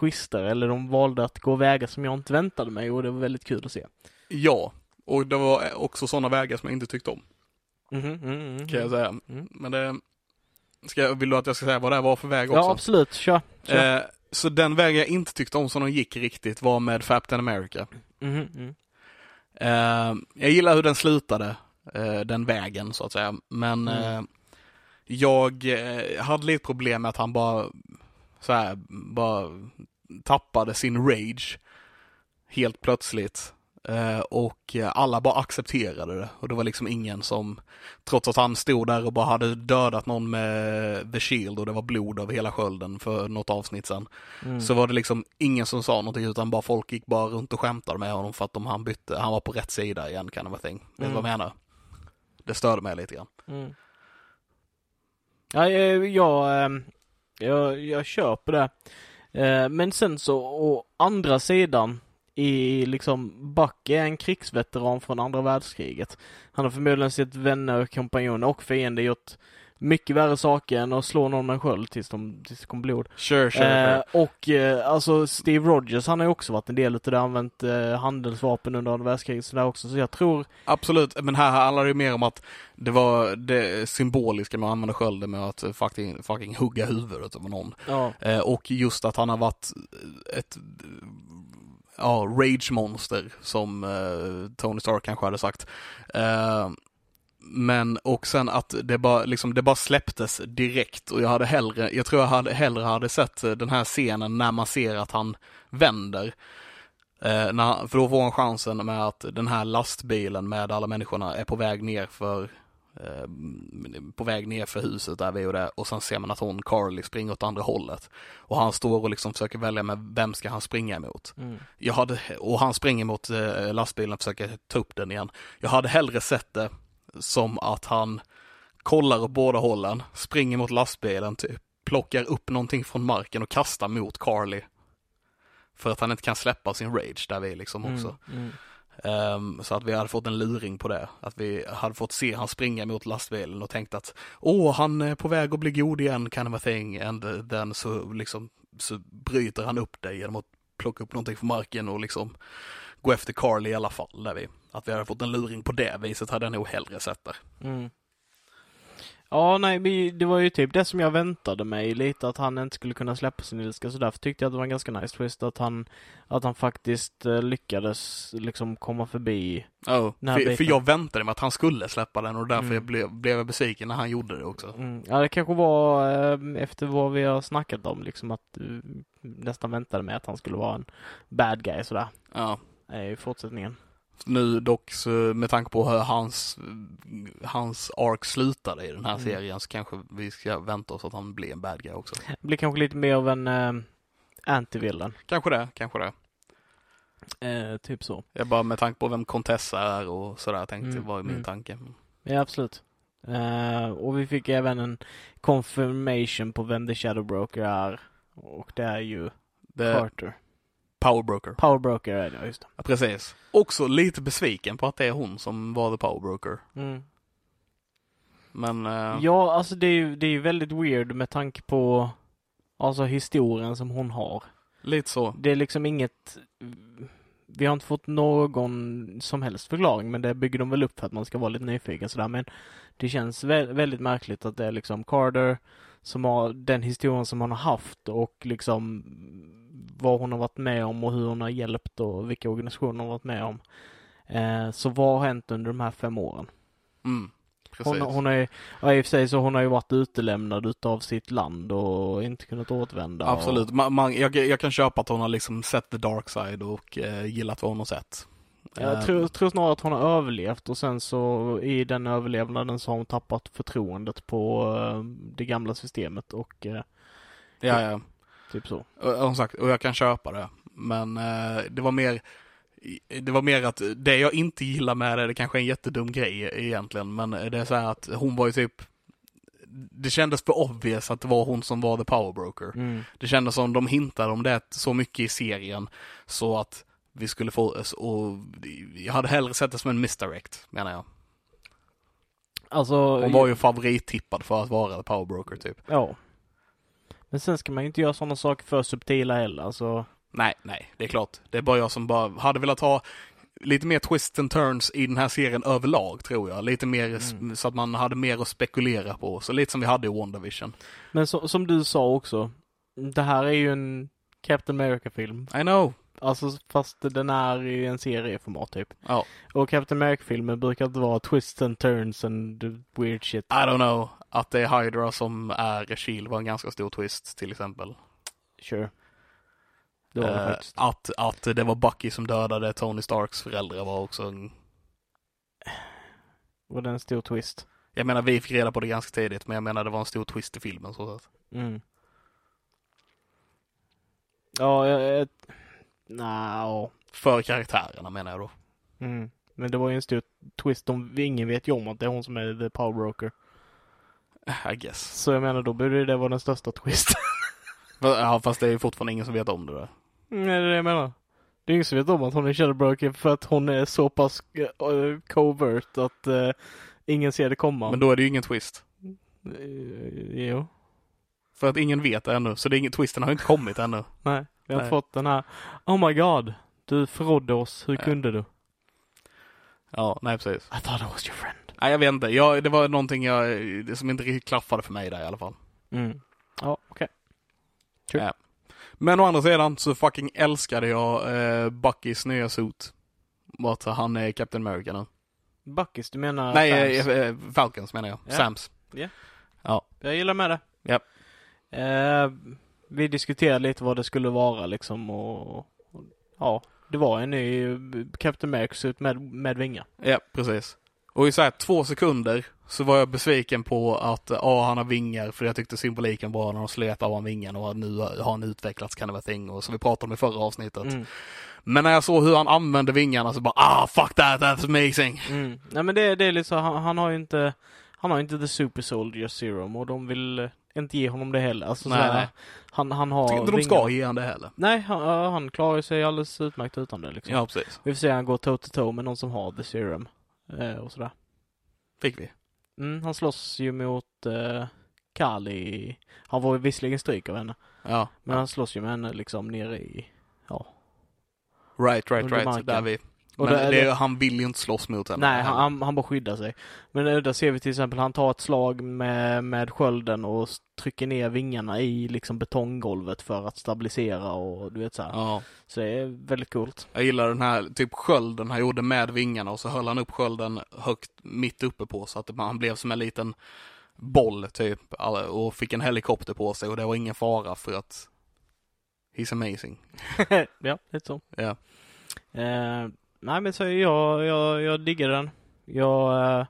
twister, eller de valde att gå vägar som jag inte väntade mig och det var väldigt kul att se. Ja. Och det var också sådana vägar som jag inte tyckte om. Mhm, mm, mm, Kan jag säga. Mm. Men det... Ska, jag- vill du att jag ska säga vad det var för väg också? Ja, absolut. Kör. kör. Eh, så den vägen jag inte tyckte om som de gick riktigt var med Captain America. Mhm, mm. Eh, jag gillar hur den slutade, eh, den vägen så att säga. Men Mm. eh, jag hade lite problem med att han bara så här, bara tappade sin rage helt plötsligt. Eh, och eh, alla bara accepterade det. Och det var liksom ingen som, trots att han stod där och bara hade dödat någon med The Shield och det var blod över hela skölden för något avsnitt sen. Mm. Så var det liksom ingen som sa någonting utan bara folk gick bara runt och skämtade med honom för att de, han bytte, han var på rätt sida igen kind of a thing. Vet du Mm. vad jag menar? Det störde mig lite grann. Mm. Ja, jag, jag, ehm, jag, jag köper det. Eh, Men sen så, å andra sidan, i liksom, Bucky är en krigsveteran från andra världskriget. Han har förmodligen sett vänner, kompanjoner och fiender gjort mycket värre saker än att slå någon med en sköld tills, de, tills det kom blod. Sure, sure. Eh, och eh, alltså Steve Rogers, han har ju också varit en del utav det, använt eh, handelsvapen under andra världskriget sådär också, så jag tror Absolut, men här handlar det ju mer om att det var det symboliska med att använda skölden med att fucking, fucking hugga huvudet av någon. Ja, Eh, och just att han har varit ett ja, rage-monster som eh, Tony Stark kanske hade sagt. Eh, Men, och sen att det bara, liksom, det bara släpptes direkt och jag hade hellre, jag tror jag hade hellre hade sett eh, den här scenen när man ser att han vänder. Eh, när, för då får han chansen med att den här lastbilen med alla människorna är på väg ner för på väg ner för huset där vi och det och sen ser man att hon, Carly, springer åt andra hållet. Och han står och liksom försöker välja med vem ska han springa emot. Mm. Jag hade, och han springer mot eh, lastbilen och försöker ta upp den igen. Jag hade hellre sett det som att han kollar åt båda hållen, springer mot lastbilen, typ, plockar upp någonting från marken och kastar mot Carly. För att han inte kan släppa sin rage där vi liksom också. Mm. Um, så att vi hade fått en luring på det. Att vi hade fått se han springa mot lastbilen och tänkt att åh, han är på väg att bli god igen, kind of a thing. And then så liksom så bryter han upp det genom att plocka upp någonting från marken och liksom gå efter Carly i alla fall. Där vi, att vi hade fått en luring på det viset hade jag nog hellre sett där. Mm. Ja, nej, det var ju typ det som jag väntade mig lite, att han inte skulle kunna släppa sin ilska så därför tyckte jag att det var en ganska nice twist att han, att han faktiskt eh, lyckades liksom komma förbi. Oh, Den här för, för jag väntade mig att han skulle släppa den och därför Mm. jag blev, blev jag besviken när han gjorde det också. Mm. Ja, det kanske var eh, efter vad vi har snackat om, liksom att du nästan väntade mig att han skulle vara en bad guy sådär, Ja. eh, i fortsättningen. Nu dock så med tanke på hur hans, hans ark slutade i den här Mm. serien så kanske vi ska vänta oss att han blir en bad guy också. Det blir kanske lite mer av en eh, anti-villain, Kanske det, kanske det. eh, typ så. Jag bara med tanke på vem Contessa är och sådär tänkte Mm, var min mm. tanke. Ja, absolut. Eh, och vi fick även en confirmation på vem The Shadow Broker är. Och det är ju Det, Carter. Powerbroker. Power Broker är det, just det. Ja, precis. Också lite besviken på att det är hon som var the powerbroker. Mm. Men eh, Ja, alltså det är ju det är väldigt weird med tanke på alltså historien som hon har. lite så. Det är liksom inget vi har inte fått någon som helst förklaring men det bygger de väl upp för att man ska vara lite nyfiken sådär men det känns vä- väldigt märkligt att det är liksom Carter som har den historien som hon har haft och liksom vad hon har varit med om och hur hon har hjälpt och vilka organisationer hon har varit med om. Eh, så vad har hänt under de här fem åren? Mm. Hon, hon är, ja, i och för sig så hon har ju varit utelämnad utav sitt land och inte kunnat återvända. Absolut. Och, Man, man, jag, jag kan köpa att hon har liksom sett the dark side och eh, gillat vad hon har sett. jag Eh, tror, tror snarare att hon har överlevt och sen så i den överlevnaden så har hon tappat förtroendet på eh, det gamla systemet och eh, Ja, ja. Typ så. Och, som sagt, och jag kan köpa det. Men eh, det var mer det var mer att det jag inte gillar med det, det kanske är en jättedum grej egentligen, men det är så här att hon var ju typ det kändes för obvious att det var hon som var the powerbroker. Mm. Det kändes som de hintade om det så mycket i serien så att vi skulle få, och jag hade hellre sett det som en misdirect, menar jag. Alltså, Hon var ju favorittippad för att vara the powerbroker typ. ja. Men sen ska man ju inte göra sådana saker för subtila heller, alltså. Nej, nej, det är klart. Det är bara jag som bara hade velat ha lite mer twists and turns i den här serien överlag, tror jag. Lite mer Mm. så att man hade mer att spekulera på. Så lite som vi hade i WandaVision. Men så, som du sa också, det här är ju en Captain America-film. I know. Alltså fast den är i en serieformat typ. Ja. Och Captain America-filmer brukar inte vara twists and turns and weird shit. I don't know. Att det är Hydra som är Shield var en ganska stor twist, till exempel. Sure. Det var det Eh, faktiskt. att, att det var Bucky som dödade Tony Starks föräldrar var också en... Var det en stor twist? Jag menar, vi fick reda på det ganska tidigt, men jag menar det var en stor twist i filmen. Så att... Mm. Ja, jag... jag Nja, För karaktärerna menar jag då. mm. Men det var ju en stor twist om ingen vet ju om att det är hon som är the power broker. I guess. Så jag menar, då borde det vara den största twisten. *laughs* Ja, fast det är ju fortfarande ingen som vet om det där. Nej, det är det jag menar. Det är ingen som vet om att hon är shadow broker för att hon är så pass uh, covert att eh, ingen ser det komma. Men då är det ju ingen twist. Eh, jo. För att ingen vet det ännu, så det är ingen, twisten har ju inte kommit ännu. Nej, vi har Nej. fått den här Oh my god, du förrådde oss, hur Ja. kunde du? Ja, nej precis. I thought I was your friend. Nej, jag vet inte. Jag, det var någonting jag, som inte riktigt klaffade för mig där i alla fall. Mm. Ja, okej. Ja. Men å andra sidan så fucking älskade jag eh, Buckys nya suit. Att han är Captain America nu. Buckys, du menar Nej, eh, eh, Falcons menar jag. Ja. Sams. Jag gillar med det. Ja. Eh, vi diskuterade lite vad det skulle vara liksom och, och ja, det var en ny Captain America ut med, med vingar. Ja, precis. Och i så här två sekunder så var jag besviken på att ja, han har vingar för jag tyckte symboliken var när de slet av han vingen och nu har han utvecklats kind of a thing och som vi pratade om i förra avsnittet. Mm. Men när jag såg hur han använde vingarna så bara ah fuck that, that's amazing. Mm. Nej men det, det är lite så, han, han har ju inte, han har inte the super soldier serum och de vill eh, inte ge honom det heller. Alltså, Nej, såhär, nej. Han, han har tycker inte de vingarna. ska ge han det heller. Nej, han, han klarar sig alldeles utmärkt utan det liksom. Ja, precis. Vi får se han går toe to toe med någon som har the serum. Eh, och sådär. Fick vi. Mm, han slåss ju mot eh, Kali. Han var visserligen stryk av henne. Ja. Men han slåss ju med henne liksom nere i, ja. Right, right, right. marken. Där vi. Och Men det- det, det- han vill ju inte slåss mot henne. Nej, han, han, han bara skyddar sig. Men där ser vi till exempel, han tar ett slag med, med skölden och trycker ner vingarna i liksom betonggolvet för att stabilisera och du vet så här. Ja. Så det är väldigt coolt. Jag gillar den här typ skölden han gjorde med vingarna och så höll han upp skölden högt mitt uppe på så att han blev som en liten boll typ och fick en helikopter på sig och det var ingen fara för att he's amazing. *laughs* ja, lite så. Ja. Eh, nej men så jag, jag, jag diggar den. Jag eh,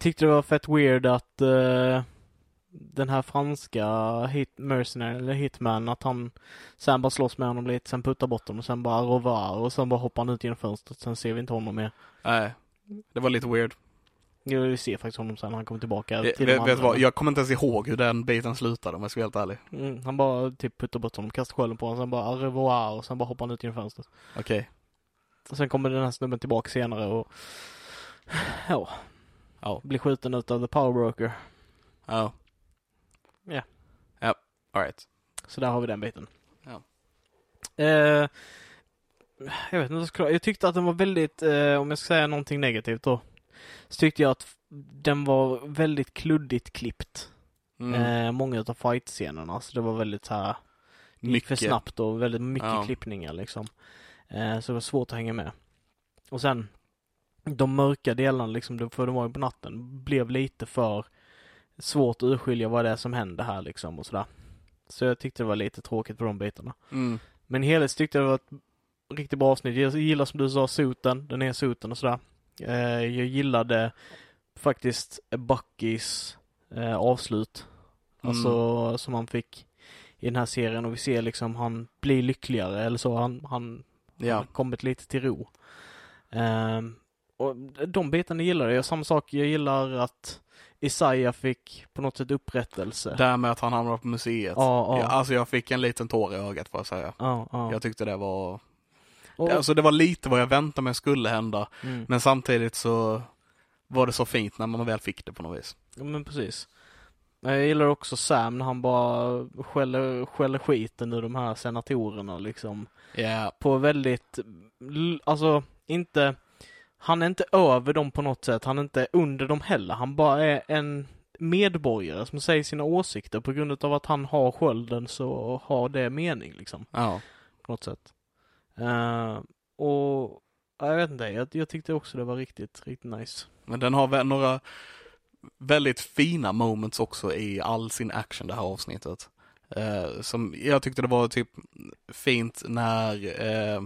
tyckte det var fett weird att eh, den här franska hit, mercenary, eller hitman, att han sen bara slåss med honom lite, sen puttar bort honom och sen bara rovar och sen bara hoppar han ut genom fönstret, sen ser vi inte honom mer. Nej, det var lite weird. Jo, vi ser faktiskt honom sen när han kommer tillbaka Jag, till vet, vet vad, jag kommer inte ens ihåg hur den biten slutade om jag ska vara helt ärlig. Mm, han bara typ puttar bort honom, kastar skölden på honom, sen bara au revoir och sen bara hoppar han ut genom fönstret. Okej. Och sen kommer den här snubben tillbaka senare och ja, Ja. blir skjuten ut av the power broker. Ja. Ja. Ja, alright. Så där har vi den biten. Ja. Eh, jag vet inte jag Jag tyckte att den var väldigt, eh, om jag ska säga någonting negativt då, så tyckte jag att den var väldigt kluddigt klippt. Mm. Eh, många av fight-scenerna, så det var väldigt så här gick för Mycket. snabbt och väldigt mycket Ja. klippningar liksom. Eh, så det var svårt att hänga med. Och sen de mörka delarna liksom, för de var ju på natten, blev lite för svårt att urskilja vad det är som händer här liksom och sådär. Så jag tyckte det var lite tråkigt på de bitarna. Mm. Men helhet tyckte jag det var ett riktigt bra avsnitt. Jag gillar som du sa suten, den är suten och sådär. Eh, jag gillade faktiskt Buckys eh, avslut. Alltså som han fick i den här serien och vi ser liksom han blir lyckligare eller så. Han, han Ja. kommit lite till ro. Ehm, och de bitarna gillar jag. Samma sak, jag gillar att Isaiah fick på något sätt upprättelse. Det här med att han hamnade på museet. Ja, ja. Ja, alltså jag fick en liten tår i ögat får jag säga. Ja, ja. Jag tyckte det var, Och- alltså det var lite vad jag väntade mig skulle hända. mm. Men samtidigt så var det så fint när man väl fick det på något vis. Ja men precis. Jag gillar också Sam när han bara skäller, skäller skiten ur de här senatorerna liksom. Ja. På väldigt, alltså inte, han är inte över dem på något sätt, han är inte under dem heller. Han bara är en medborgare som säger sina åsikter på grund av att han har skölden så har det mening liksom. Ja. På något sätt. Eh, och ja, jag vet inte, jag, jag tyckte också det var riktigt, riktigt nice. Men den har väl några väldigt fina moments också i all sin action det här avsnittet. Eh, som jag tyckte det var typ fint när eh,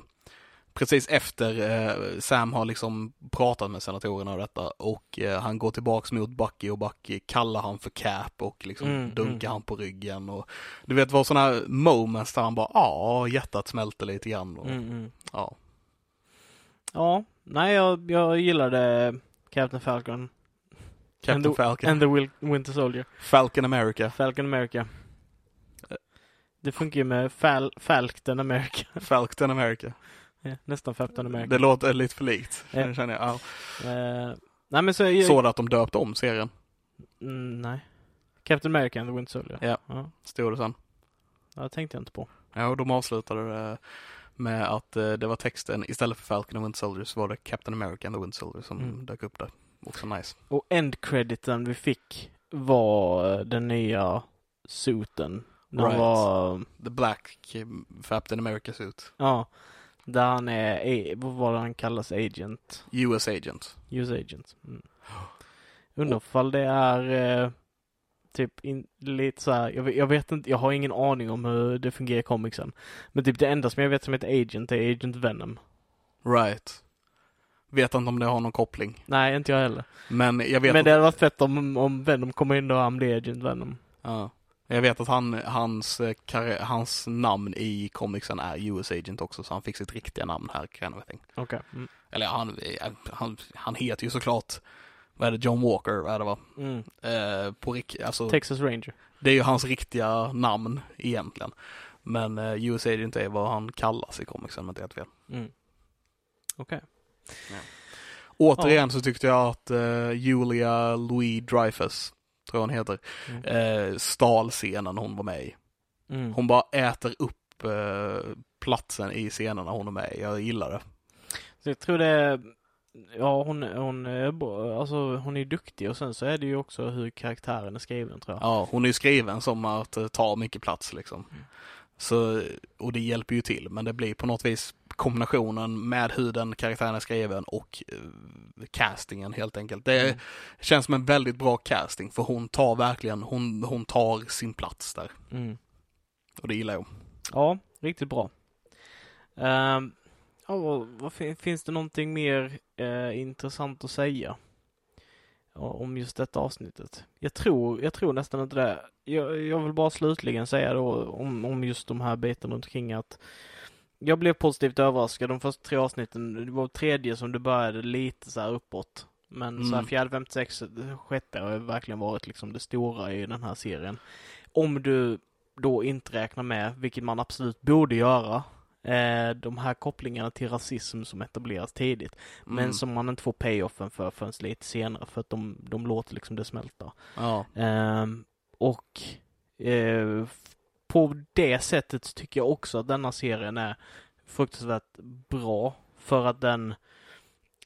precis efter eh, Sam har liksom pratat med senatorerna och detta och eh, han går tillbaks mot Bucky och Bucky kallar han för Cap och liksom Mm, dunkar mm. han på ryggen och du vet vad sådana här moments där han bara ja hjärtat smälter lite grann och, Mm, mm. ja. Ja, nej jag, jag gillade Captain Falcon. Captain and the, Falcon. And the Wil- Winter Soldier. Falcon America. Falcon America. Det funkar ju med Fal Falcon America. *laughs* Falcon America. Ja, nästan Captain America. Det låter lite för likt. Ja. *laughs* Känner jag. Ja. Eh, nej men så... Jag, Såg du att de döpte om serien? Mm, nej. Captain America and the Winter Soldier. Ja. ja. Stod det sen. Det tänkte jag inte på. Ja, och de avslutade det med att eh, det var texten, istället för Falcon och Winter Soldier så var det Captain America and the Winter Soldier som Mm. dök upp där. Också nice. Och end-crediten vi fick var eh, den nya suiten. Han Right. var... The Black Captain America suit. Ja. Där han är, vad var det han kallas, agent? US agent. US agent. Mm. *gasps* Undrar ifall det är eh, typ in, lite så här, jag, vet- jag vet inte, jag har ingen aning om hur det fungerar i comicsen. Men typ det enda som jag vet som heter agent är Agent Venom. Right. Vet inte om det har någon koppling. Nej, inte jag heller. Men jag vet Men det hade varit fett om, om Venom kommer in och han blir Agent Venom. ja. jag vet att han, hans, eh, hans namn i comicsen är US agent också, så han fick sitt riktiga namn här, kind of thing. Okej. Mm. Eller han, eh, han, han heter ju såklart, vad är det, John Walker, vad är det va? Mm. Eh, på rik, alltså, Texas Ranger. det är ju hans riktiga namn egentligen. Men eh, US agent är vad han kallas i comicsen, om jag inte helt fel. Mm. Okej. Återigen så tyckte jag att eh, Julia Louis Dreyfus, tror jag hon heter, Mm. eh, stal scenen hon var med i. Mm. Hon bara äter upp eh, platsen i scenerna hon är med i. Jag gillar det. Så jag tror det är, ja hon, hon är bra, alltså hon är duktig och sen så är det ju också hur karaktären är skriven tror jag. Ja, hon är ju skriven som att ta mycket plats liksom. Mm. Så, och det hjälper ju till, men det blir på något vis kombinationen med hur den karaktären är skriven och eh, castingen helt enkelt. Det Mm. känns som en väldigt bra casting för hon tar verkligen, hon, hon tar sin plats där. Mm. Och det gillar jag. Ja, riktigt bra. Ehm, ja, finns det någonting mer eh, intressant att säga? Om just detta avsnittet. Jag tror, jag tror nästan inte det. Jag, jag vill bara slutligen säga då om, om just de här bitarna runt omkring att jag blev positivt överraskad de första tre avsnitten. Det var tredje som det började lite så här uppåt. Men så här Mm. fjärde, femte, sexte, sjätte har verkligen varit liksom det stora i den här serien. Om du då inte räknar med, vilket man absolut borde göra, eh, de här kopplingarna till rasism som etableras tidigt. Mm. Men som man inte får payoffen för förrän lite senare för att de, de låter liksom det smälta. Ja, Ehm, och eh, på det sättet tycker jag också att denna serien är fruktansvärt bra för att den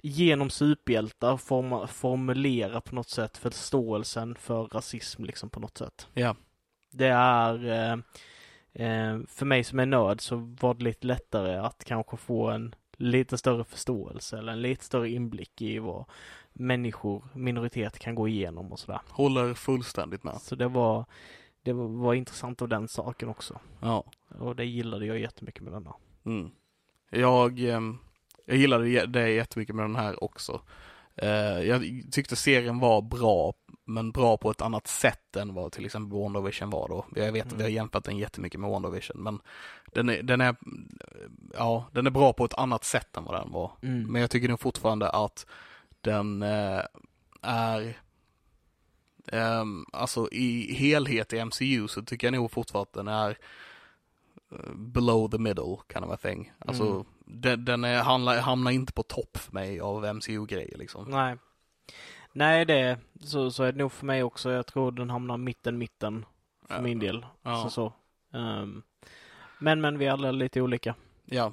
genom superhjältar forma, formulerar på något sätt förståelsen för rasism liksom på något sätt. ja, Det är eh, eh, för mig som är nörd så var det lite lättare att kanske få en lite större förståelse eller en lite större inblick i vad människor, minoritet kan gå igenom och sådär. håller fullständigt med. Så det var, det var, intressant av den saken också. Ja. Och det gillade jag jättemycket med denna. Mm. Jag, ehm, jag gillade det jättemycket med den här också. Eh, jag tyckte serien var bra, men bra på ett annat sätt än vad till exempel WandaVision var då. Jag vet att Mm. vi har jämfört den jättemycket med WandaVision, men den är, den är, ja, den är bra på ett annat sätt än vad den var. Mm. Men jag tycker nog fortfarande att den eh, är ehm, alltså i helhet i MCU så tycker jag nog fortfarande att den är eh, below the middle kind of a thing. Alltså Mm. den, den är, hamnar, hamnar inte på topp för mig av MCU-grejer liksom. Nej. Nej, det så, så är det nog för mig också. Jag tror den hamnar mitten, mitten för Ja. min del. Ja. Så, så. Ehm, men, men vi är alla lite olika. Ja.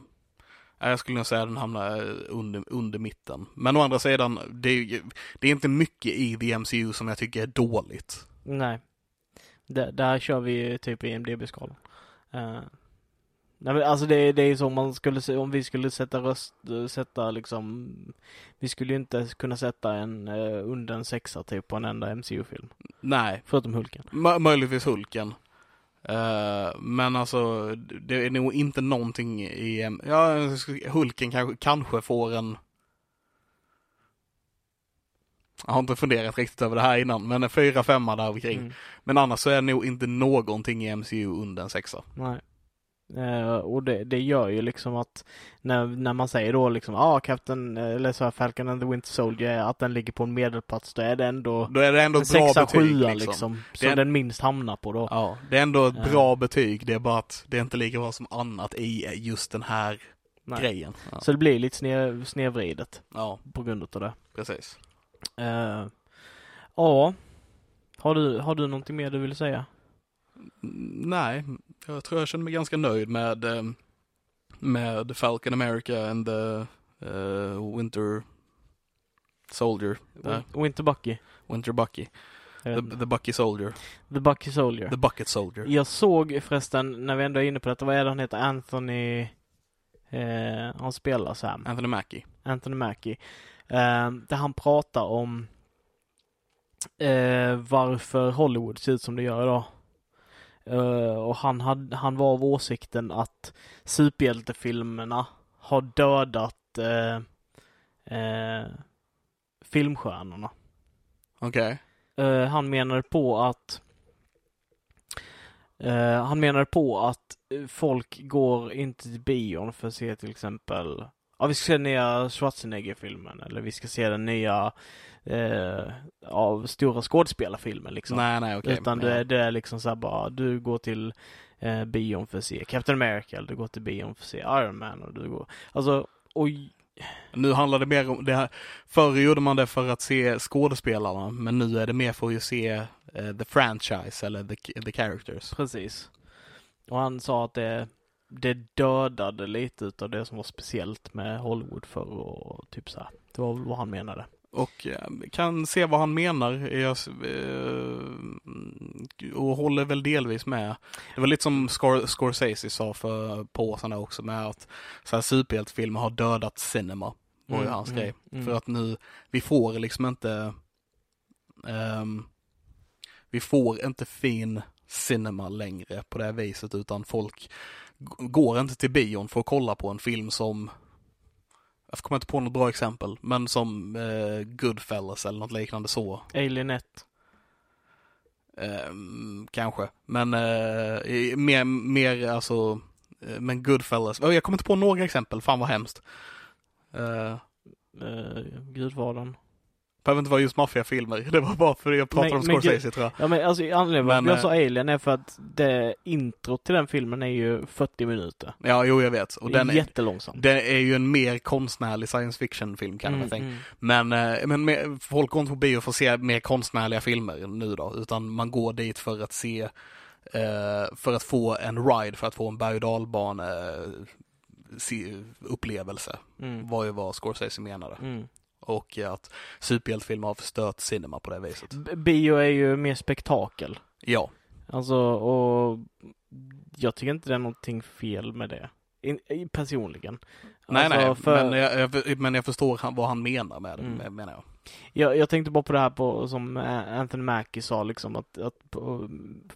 Ja, Jag skulle nog säga att den hamnar eh, under, under mitten. Men å andra sidan, det är, ju- det är inte mycket i the MCU som jag tycker är dåligt. Nej. Där, där kör vi typ i IMDB-skalan. Uh, nej men alltså det, det är så om man skulle, om vi skulle sätta röst, eh, sätta liksom, vi skulle ju inte kunna sätta en uh, under en sexa typ på en enda MCU-film. Nej, Förutom Hulken. Mö- möjligtvis Hulken. Eh, men alltså, det är nog inte någonting i, ja, Hulken kanske, kanske får en jag har inte funderat riktigt över det här innan, men en fyra, femma där omkring. Mm. Men annars så är det nog inte någonting i MCU under en sexa. Nej. Eh, och det, det gör ju liksom att när, när man säger då liksom, ja ah, Captain, eller så här, Falcon and the Winter Soldier, att den ligger på en medelplats, då är det ändå Då är det ändå en ett bra sexa, betyg. sjua liksom. liksom, som är- den minst hamnar på då. Ja, det är ändå ett bra betyg. Det är bara att det är inte lika bra som annat i just den här Nej. grejen. Ja. Så det blir lite snev, snedvridet ja, på grund av det. precis. Eh, ja, har du, har du någonting mer du vill säga? Nej, jag tror jag känner mig ganska nöjd med, eh, med Falcon America and the eh, Winter Soldier. Där. Win- Winter Bucky? Winter Bucky. The, the Bucky Soldier. The Bucky Soldier. The Bucket Soldier. Jag såg förresten, när vi ändå är inne på detta, vad är det han heter? Anthony... Eh, han spelar Sam. Anthony Mackie. Anthony Mackie. Eh, där han pratar om eh, varför Hollywood ser ut som det gör idag. Eh, och han, hade, han var av åsikten att superhjältefilmerna har dödat eh, eh, filmstjärnorna. Okej. Eh, han menade på att han menade på att folk går inte till bion för att se till exempel Ja, vi ska se den nya Schwarzenegger-filmen eller vi ska se den nya eh, av stora skådespelarfilmen liksom. Nej, nej, okej. Utan det, det är liksom så här bara, du går till eh, bion för att se Captain America eller du går till bion för att se Iron Man och du går, alltså, och Nu handlar det mer om det här. Förr gjorde man det för att se skådespelarna, men nu är det mer för att se eh, the franchise eller the, the characters. Precis. Och han sa att det, det dödade lite utav det som var speciellt med Hollywood förr och typ så här. Det var väl vad han menade. Och eh, kan se vad han menar. Jag, eh, och håller väl delvis med. Det var lite som Scor Scorsese sa för ett par år sedan också med att så här superhjältefilmer har dödat cinema. Var ju Mm, hans mm, grej. mm. För att nu, vi får liksom inte ehm, vi får inte fin cinema längre på det här viset utan folk går inte till bion för att kolla på en film som jag kommer inte på något bra exempel, men som eh, Goodfellas eller något liknande så. Alien 1. Ehm, kanske. Men eh, mer, mer alltså, eh, men Goodfellas. Jag kommer inte på några exempel, fan vad hemskt. Uh, Uh, Gudfadern. Behöver inte vara just maffiafilmer, *laughs* det var bara för att jag pratade Men- om men Scorsese tror jag. Ja men alltså anledningen Men, varför jag eh, sa Alien är för att det introt till den filmen är ju 40 minuter. Ja, jo jag vet. Och den är, jättelångsamt. det är ju en mer konstnärlig science fiction film kan man tänka. mm. Men, eh, men folk går inte på bio för att se mer konstnärliga filmer nu då, utan man går dit för att se, eh, för att få en ride, för att få en berg och dalbane eh, se- upplevelse, Mm. var ju vad Scorsese menade. Mm. Och att superhjältefilmer har förstört cinema på det viset. Bio är ju mer spektakel. Ja, Alltså, och jag tycker inte det är någonting fel med det. In, personligen. nej Alltså, nej, för- men, jag, jag, men jag förstår han, vad han menar med det, Mm. menar jag. Jag, jag tänkte bara på det här på, som Anthony Mackie sa liksom att, att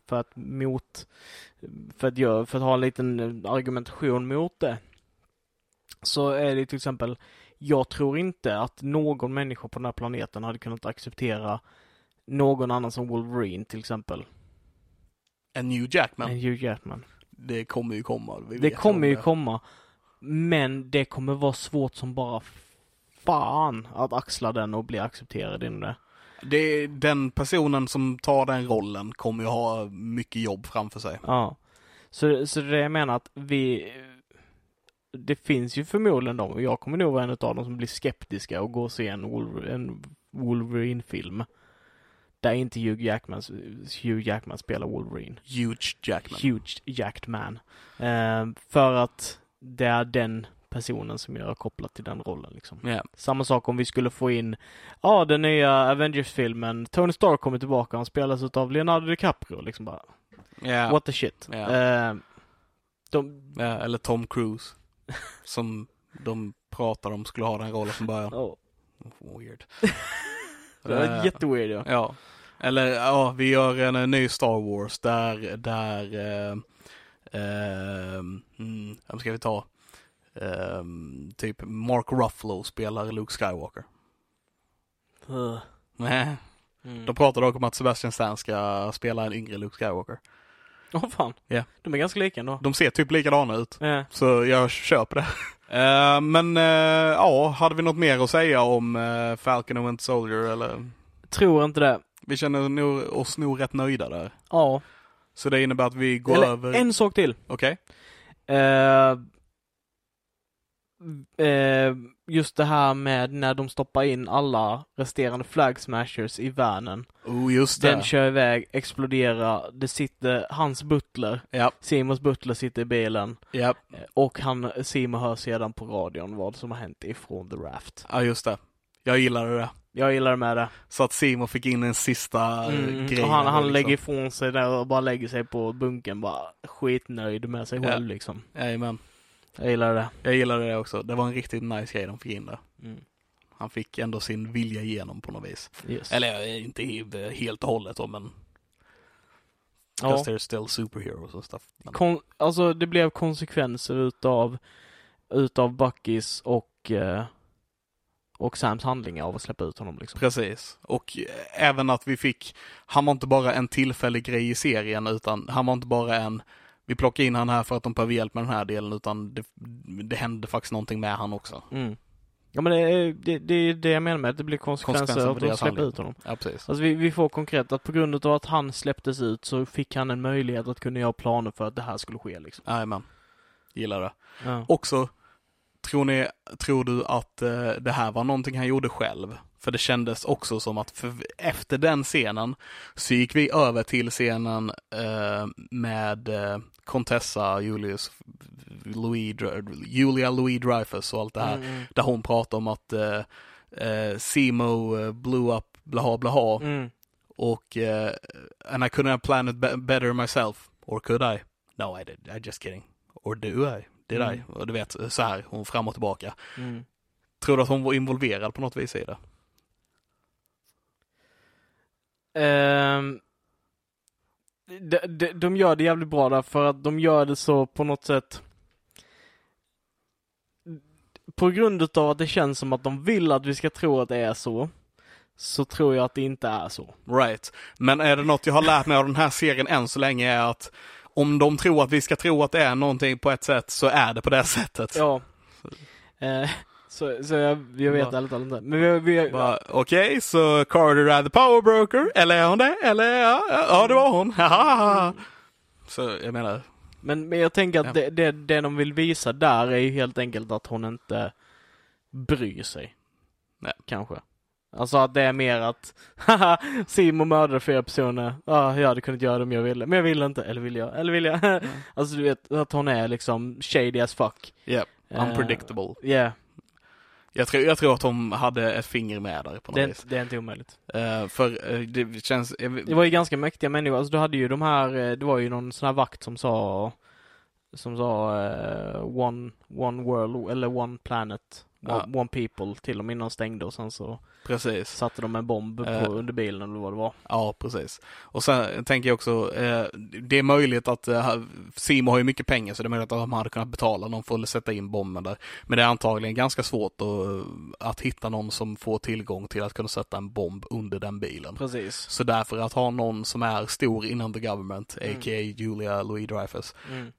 för att mot, för att, göra, för att ha en liten argumentation mot det. Så är det till exempel, jag tror inte att någon människa på den här planeten hade kunnat acceptera någon annan som Wolverine till exempel. En New Jackman, Än Hugh Jackman. det kommer ju komma. Det kommer om ju komma. Men det kommer vara svårt som bara fan att axla den och bli accepterad inom det. Det den personen som tar den rollen kommer ju ha mycket jobb framför sig. Ja. Så, så det jag menar att vi det finns ju förmodligen de, och jag kommer nog vara en av dem som blir skeptiska och går och se en, Wolver- en Wolverine-film. Där inte Hugh Jackman, Hugh Jackman spelar Wolverine. Huge Jackman. Huge jacked man. Eh, för att det är den personen som jag har kopplat till den rollen liksom. Ja. Samma sak om vi skulle få in, ja den nya Avengers-filmen, Tony Stark kommer tillbaka, han spelas av Leonardo DiCaprio liksom bara, Ja. what the shit. Ja. Eh, de, eller Tom Cruise. Som de pratar om skulle ha den rollen från början. oh, Weird. *laughs* det var Eh, jätteweird ja. Ja. Eller ja, vi gör en, eh, ny Star Wars där, där, eh, eh, mm, vem ska vi ta? Eh, typ Mark Ruffalo spelar Luke Skywalker. Uh, Nej. mm. De pratar dock om att Sebastian Stan ska spela en yngre Luke Skywalker. *laughs* Åh fan. Ja. De är ganska lika ändå. De ser typ likadana ut. Ja. Så jag köper det. *laughs* Eh, men eh, ja, hade vi något mer att säga om uh, Falcon and Winter Soldier eller? Tror inte det. Vi känner nog, oss nog rätt nöjda där. Ja. Så det innebär att vi går Eller över... en sak till. Okej. Eh, eh, just det här med när de stoppar in alla resterande flag smashers i vanen. Oh, just det. Den kör iväg, exploderar, det sitter hans butler, Ja, Simons butler sitter i bilen ja, eh, och han, Simon hör sedan på radion vad som har hänt ifrån The Raft. ja, just det. Jag gillade det. Jag gillar med det. Så att Simon fick in en sista Mm, grej. han, han liksom. lägger ifrån sig där och bara lägger sig på bunken bara skitnöjd med sig Ja. själv liksom. Jajamän. Jag gillar det. Jag gillade det också. Det var en riktigt nice grej de fick in där. Mm. Han fick ändå sin vilja igenom på något vis. Yes. Eller eh, inte he- helt och hållet då, men ja. because they're still superheroes och stuff. Kon- alltså det blev konsekvenser utav, utav Buckys och, eh, och Sams handlingar av att släppa ut honom liksom. Precis. Och eh, även att vi fick, han var inte bara en tillfällig grej i serien, utan han var inte bara en, vi plockar in han här för att de behöver hjälp med den här delen, utan det, det hände faktiskt någonting med han också. Mm. Ja men det är det, det, det jag menar med att det blir konsekvenser, Konsekvenser av att de deras släpper handling. ut honom. Ja, precis. Alltså vi, vi får konkret att på grund av att han släpptes ut så fick han en möjlighet att kunna göra planer för att det här skulle ske liksom. Jajamän. Gillar det. Ja. Också, tror ni, tror du att eh, det här var någonting han gjorde själv? För det kändes också som att för, efter den scenen så gick vi över till scenen eh, med eh, Contessa, Julius, Louis, Julia Louis Dreyfus och allt det här. Mm, mm. Där hon pratar om att eh, eh, Simo eh, blew up, blaha blaha. Mm. Och eh, and I couldn't have planned it be- better myself. Or could I? No I did, I just kidding. Or do I? Did I? Mm. Och du vet, så här, hon fram och tillbaka. Mm. Tror du att hon var involverad på något vis i det? De, de, de gör det jävligt bra där för att de gör det så på något sätt på grund av att det känns som att de vill att vi ska tro att det är så så tror jag att det inte är så. Right. Men är det något jag har lärt mig av den här serien än så länge är att om de tror att vi ska tro att det är någonting på ett sätt så är det på det sättet. Ja. Eh, så, så jag, jag vet ärligt talat inte. Men vi, vi, Okej, så Carter är the power broker, eller är hon det? Eller ja, ja, ja det var hon. *laughs* Haha. Så jag menar, Men, men jag tänker att Ja. det, det, det de vill visa där är ju helt enkelt att hon inte bryr sig. Nej. Kanske. Alltså att det är mer att, *laughs* haha, Simon mördade fyra personer. Ja, jag hade kunnat göra det om jag ville. Men jag ville inte. Eller vill jag? Eller vill jag? *laughs* alltså du vet, att hon är liksom shady as fuck. yeah, Eh, unpredictable. Yeah, Jag tror, jag tror att de hade ett finger med där på något det, vis. det är inte omöjligt. Eh, för eh, det känns, Det var ju ganska mäktiga människor. Alltså du hade ju de här, eh, det var ju någon sån här vakt som sa, som sa eh, one, one world, eller one planet, one, one people till dem innan de stängde och sen så precis. satte de en bomb Eh. på, under bilen eller vad det var. Ja, precis. Och sen tänker jag också, eh, det är möjligt att eh, Simo har ju mycket pengar så det är möjligt att de hade kunnat betala någon för att sätta in bomben där. Men det är antagligen ganska svårt att, att hitta någon som får tillgång till att kunna sätta en bomb under den bilen. Precis. Så därför att ha någon som är stor inom the government, Mm. a.k.a. Julia Louis Dreyfus, Mm.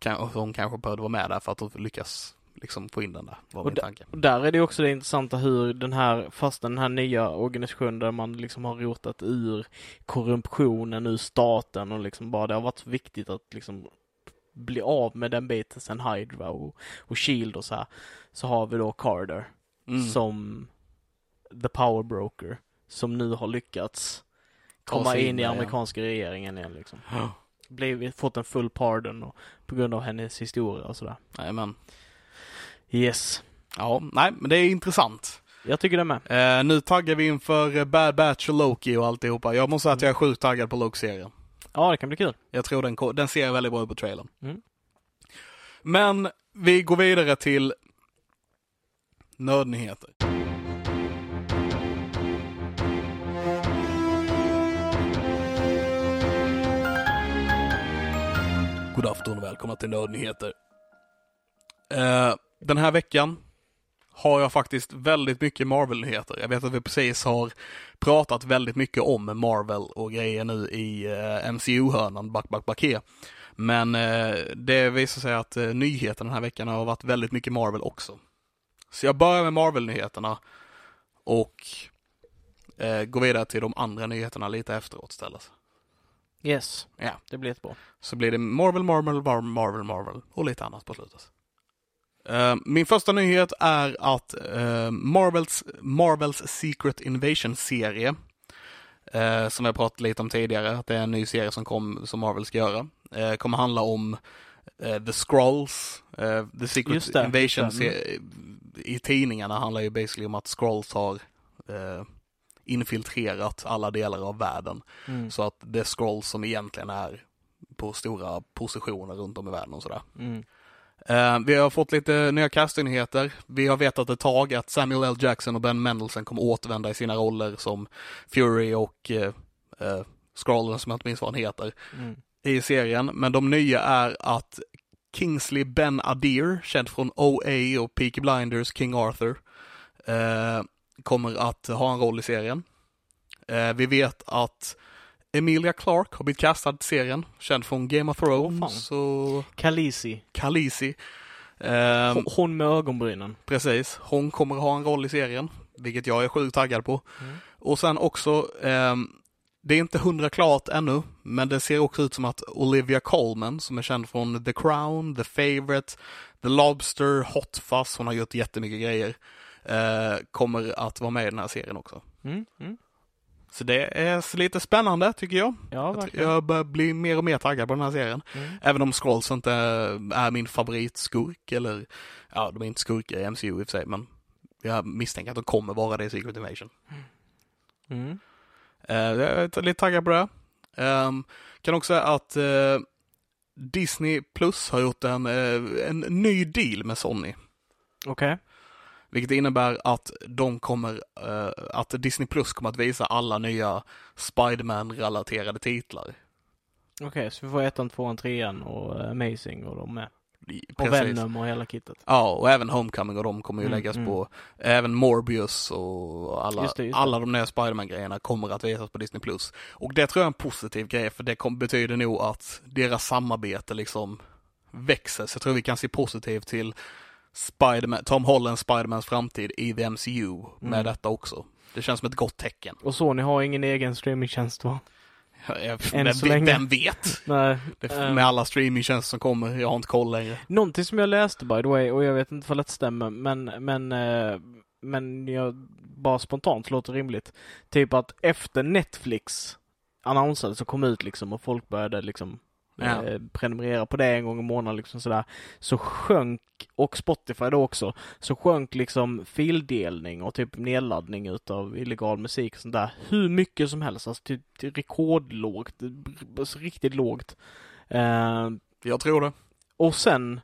kan, hon kanske behövde vara med där för att lyckas liksom få in den där, var min Och tanke. Där är det också det intressanta hur den här, fast den här nya organisationen där man liksom har rotat ur korruptionen ur staten och liksom bara det har varit viktigt att liksom bli av med den biten sen Hydra och, och Shield och så här. Så har vi då Carter Mm. som the power broker som nu har lyckats komma in, in i där, ja. amerikanska regeringen igen liksom. Blivit, fått en full pardon och, på grund av hennes historia och sådär. Men, Yes. ja, nej, men det är intressant. Jag tycker det med. Eh, nu taggar vi inför eh, Bad Batch och Loki och alltihopa. Jag måste säga att jag är sjukt taggad på Loki-serien. Ja, det kan bli kul. Jag tror den, den ser väldigt bra ut på trailern. Mm. Men vi går vidare till nördnyheter. God afton och välkomna till nördnyheter. Eh, den här veckan har jag faktiskt väldigt mycket Marvel-nyheter. Jag vet att vi precis har pratat väldigt mycket om Marvel och grejer nu i eh, MCU-hörnan, back, back, back Men eh, det visar sig att eh, nyheterna den här veckan har varit väldigt mycket Marvel också. Så jag börjar med Marvel-nyheterna och går vidare till de andra nyheterna lite efteråt istället. Yes. Ja. Det blir jättebra. Så blir det Marvel, Marvel, Marvel, Marvel, Marvel och lite annat på slutet. Eh, min första nyhet är att eh, Marvels, Marvels Secret Invasion-serie, eh, som jag pratat lite om tidigare, att det är en ny serie som, kom, som Marvel ska göra, kommer handla om The Scrolls, The Secret det, Invasion se- i tidningarna handlar ju basically om att Scrolls har infiltrerat alla delar av världen. Mm. Så att det är Scrolls som egentligen är på stora positioner runt om i världen och sådär. Mm. Eh, vi har fått lite nya castingnyheter. Vi har vetat ett tag att Samuel L. Jackson och Ben Mendelsohn kommer återvända i sina roller som Fury och uh, uh, Scrollen som jag inte minns vad han heter Mm. i serien. Men de nya är att Kingsley Ben Adir, känd från OA och Peaky Blinders, King Arthur, eh, kommer att ha en roll i serien. Vi vet att Emilia Clarke har blivit castad till serien, känd från Game of Thrones och Khaleesi. Khaleesi. Eh, Hon- med ögonbrynen. Precis, hon kommer ha en roll i serien, vilket jag är sjukt taggad på. Mm. Och sen också, ehm, det är inte hundra klart ännu, men det ser också ut som att Olivia Colman, som är känd från The Crown, The Favourite, The Lobster, Hot Fuzz, hon har gjort jättemycket grejer, eh, kommer att vara med i den här serien också. Mm. Mm. Så det är lite spännande tycker jag. Ja, verkligen. Jag börjar bli mer och mer taggad på den här serien. Mm. Även om Scrolls inte är min favoritskurk eller, ja de är inte skurkar i MCU i och för sig men jag misstänker att de kommer vara det i Secret Invasion. Mm. Eh, jag är lite taggad på det. Ehm, kan också säga att eh, Disney Plus har gjort en, eh, en ny deal med Sony. Okej. Vilket innebär att de kommer, eh, att Disney Plus kommer att visa alla nya Spiderman-relaterade titlar. Okej, så vi får ettan, tvåan, trean och eh, Amazing och de med. I- Och precis. Venom och hela kittet. Ja, och även Homecoming och de kommer ju Mm, läggas mm. på. Även Morbius och alla, Just det, just det. alla de nya Spiderman-grejerna kommer att visas på Disney+. Plus. Och det tror jag är en positiv grej, för det kom, betyder nog att deras samarbete liksom växer. Så jag tror vi kan se positivt till Spiderman, Tom Spidermans framtid i the MCU med Mm. detta också. Det känns som ett gott tecken. Och Sony har ingen egen streamingtjänst va? Jag- Än Vem, så länge. vem vet? *laughs* Nej. Det, Ehm. med alla streamingtjänster som kommer, jag har inte koll längre. Någonting som jag läste by the way, och jag vet inte om det stämmer, men, men, eh, men jag bara spontant låter rimligt. Typ att efter Netflix annonsade så kom ut liksom och folk började liksom Ja. eh, prenumerera på det en gång i månaden liksom sådär. Så sjönk, och Spotify då också, så sjönk liksom fildelning och typ nedladdning utav illegal musik och sånt där. Hur mycket som helst, alltså typ till rekordlågt, alltså riktigt lågt. Eh, Jag tror det. och sen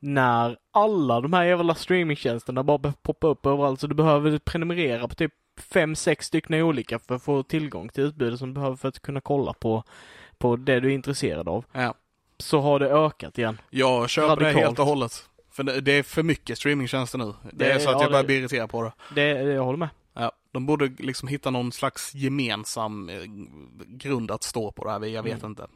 när alla de här jävla streamingtjänsterna bara börjar poppa upp överallt så du behöver prenumerera på typ fem, sex stycken olika för att få tillgång till utbudet som du behöver för att kunna kolla på, på det du är intresserad av. Ja. Så har det ökat igen. Jag köper det Radikalt. helt och hållet. För det, det är för mycket streamingtjänster nu. Det, Det- är så att ja, jag börjar det- bli irriterad på det. Det, jag håller med. Ja, de borde liksom hitta någon slags gemensam eh, grund att stå på det här. Jag vet Mm. inte.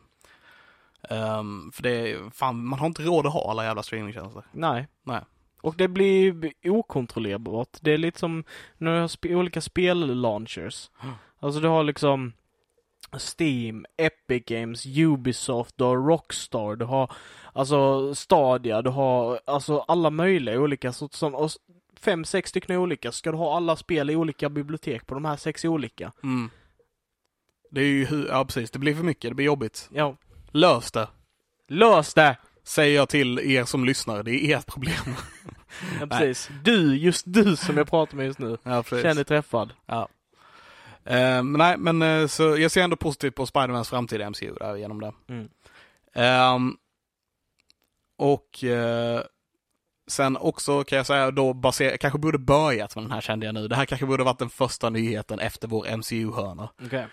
Ehm, för det är, fan, man har inte råd att ha alla jävla streamingtjänster. Nej. Nej. Och det blir okontrollerbart. Det är lite som när du har sp- olika spel-launchers. Mm. Alltså du har liksom Steam, Epic Games, Ubisoft, du har Rockstar, du har alltså Stadia, du har alltså alla möjliga olika sorts som, och fem, sex stycken olika. Ska du ha alla spel i olika bibliotek på de här sex olika? Mm. Det är ju ja precis, det blir för mycket, det blir jobbigt. Ja, Lös det! lös det! Säger jag till er som lyssnar, det är ert problem. *laughs* Ja, precis. Du, just du som jag pratar med just nu. ja, precis. Känn dig träffad. Ja. Eh, men nej, men eh, så jag ser ändå positivt på Spidermans framtid i MCU där genom det. Mm. Ehm, och eh, sen också kan jag säga då baserat, kanske borde börjat med den här kände jag nu. Det här kanske borde varit den första nyheten efter vår MCU-hörna. Okej.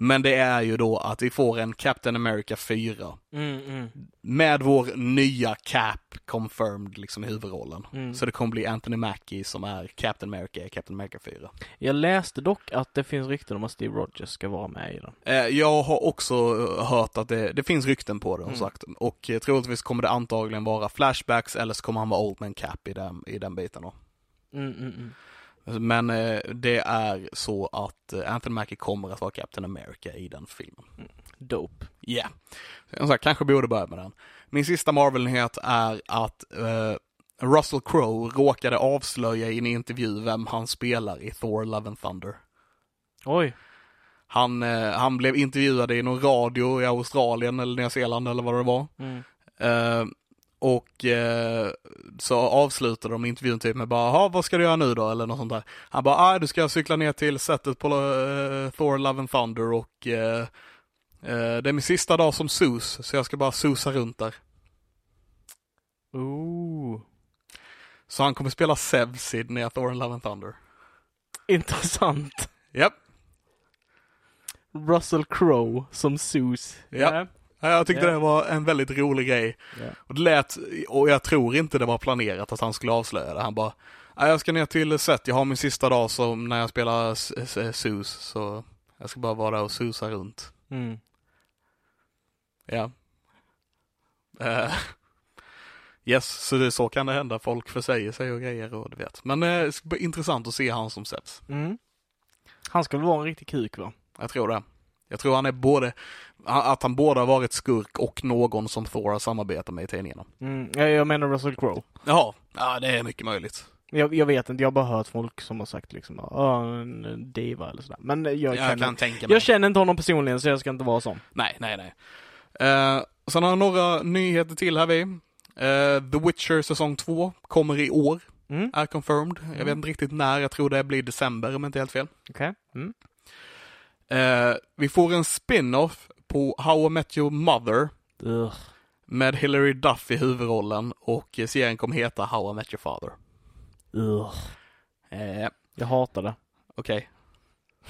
Men det är ju då att vi får en Captain America 4. Mm, mm, Med vår nya Cap confirmed liksom i huvudrollen. mm. Så det kommer bli Anthony Mackie som är Captain America i Captain America 4. Jag läste dock att det finns rykten om att Steve Rogers ska vara med i den. Eh, Jag har också eh, hört att det, det finns rykten på det som Mm. sagt. Och eh, troligtvis kommer det antagligen vara flashbacks eller så kommer han vara Old Man Cap i den, i den biten då. Mm, mm, mm. Men eh, det är så att eh, Anthony Mackie kommer att vara Captain America i den filmen. Dope. Ja. Yeah. Som sagt, kanske borde börja med den. Min sista Marvel-nyhet är att eh, Russell Crowe råkade avslöja i en intervju vem han spelar i Thor Love and Thunder. Oj. Han, eh, han blev intervjuad i någon radio i Australien eller Nya Zeeland eller vad det var. Mm. Eh, och eh, så avslutade de intervjun typ med bara, "Jaha, vad ska du göra nu då? Eller något sånt där. Han bara, ah, du ska cykla ner till setet på eh, Thor Love and Thunder och eh, eh, det är min sista dag som sus, så jag ska bara susa runt där. Ooh. Så han kommer spela Zev Sidney i Thor and Love and Thunder. Intressant. Japp. Russell Crowe som Zeus. Ja. Ja, Jag tyckte Ja. det var en väldigt rolig grej. Ja. Och det lät, och jag tror inte det var planerat att han skulle avslöja det. Han bara, "Ja, jag ska ner till set, jag har min sista dag som när jag spelar sus, så jag ska bara vara där och susa runt. Mm. Ja. Eh, *laughs* yes, så det, så kan det hända. Folk försäger sig och grejer och du vet. Men bli intressant att se han som sätts. Mm. Han skulle vara en riktig kuk va? Jag tror det. Jag tror han är både, att han både har varit skurk och någon som Thor har samarbetat med i tidningarna. Mm. Jag, menar Russell Crowe. Jaha, ja det är mycket möjligt. Jag, jag vet inte, jag har bara hört folk som har sagt liksom, ja, en diva eller sådär. Men jag, Jag, känner, kan tänka mig. jag känner inte honom personligen så jag ska inte vara sån. Nej, nej, nej. Uh, sen har jag några nyheter till här vi. Eh, The Witcher säsong 2 kommer i år, Mm. är confirmed. Jag Mm. vet inte riktigt när, jag tror det blir december om inte helt fel. Okej. Mm. Eh, vi får en spin-off på How I Met Your Mother Ugh. med Hilary Duff i huvudrollen och serien kommer heta How I Met Your Father. Ugh. Eh, Jag hatar det. Okej. *laughs*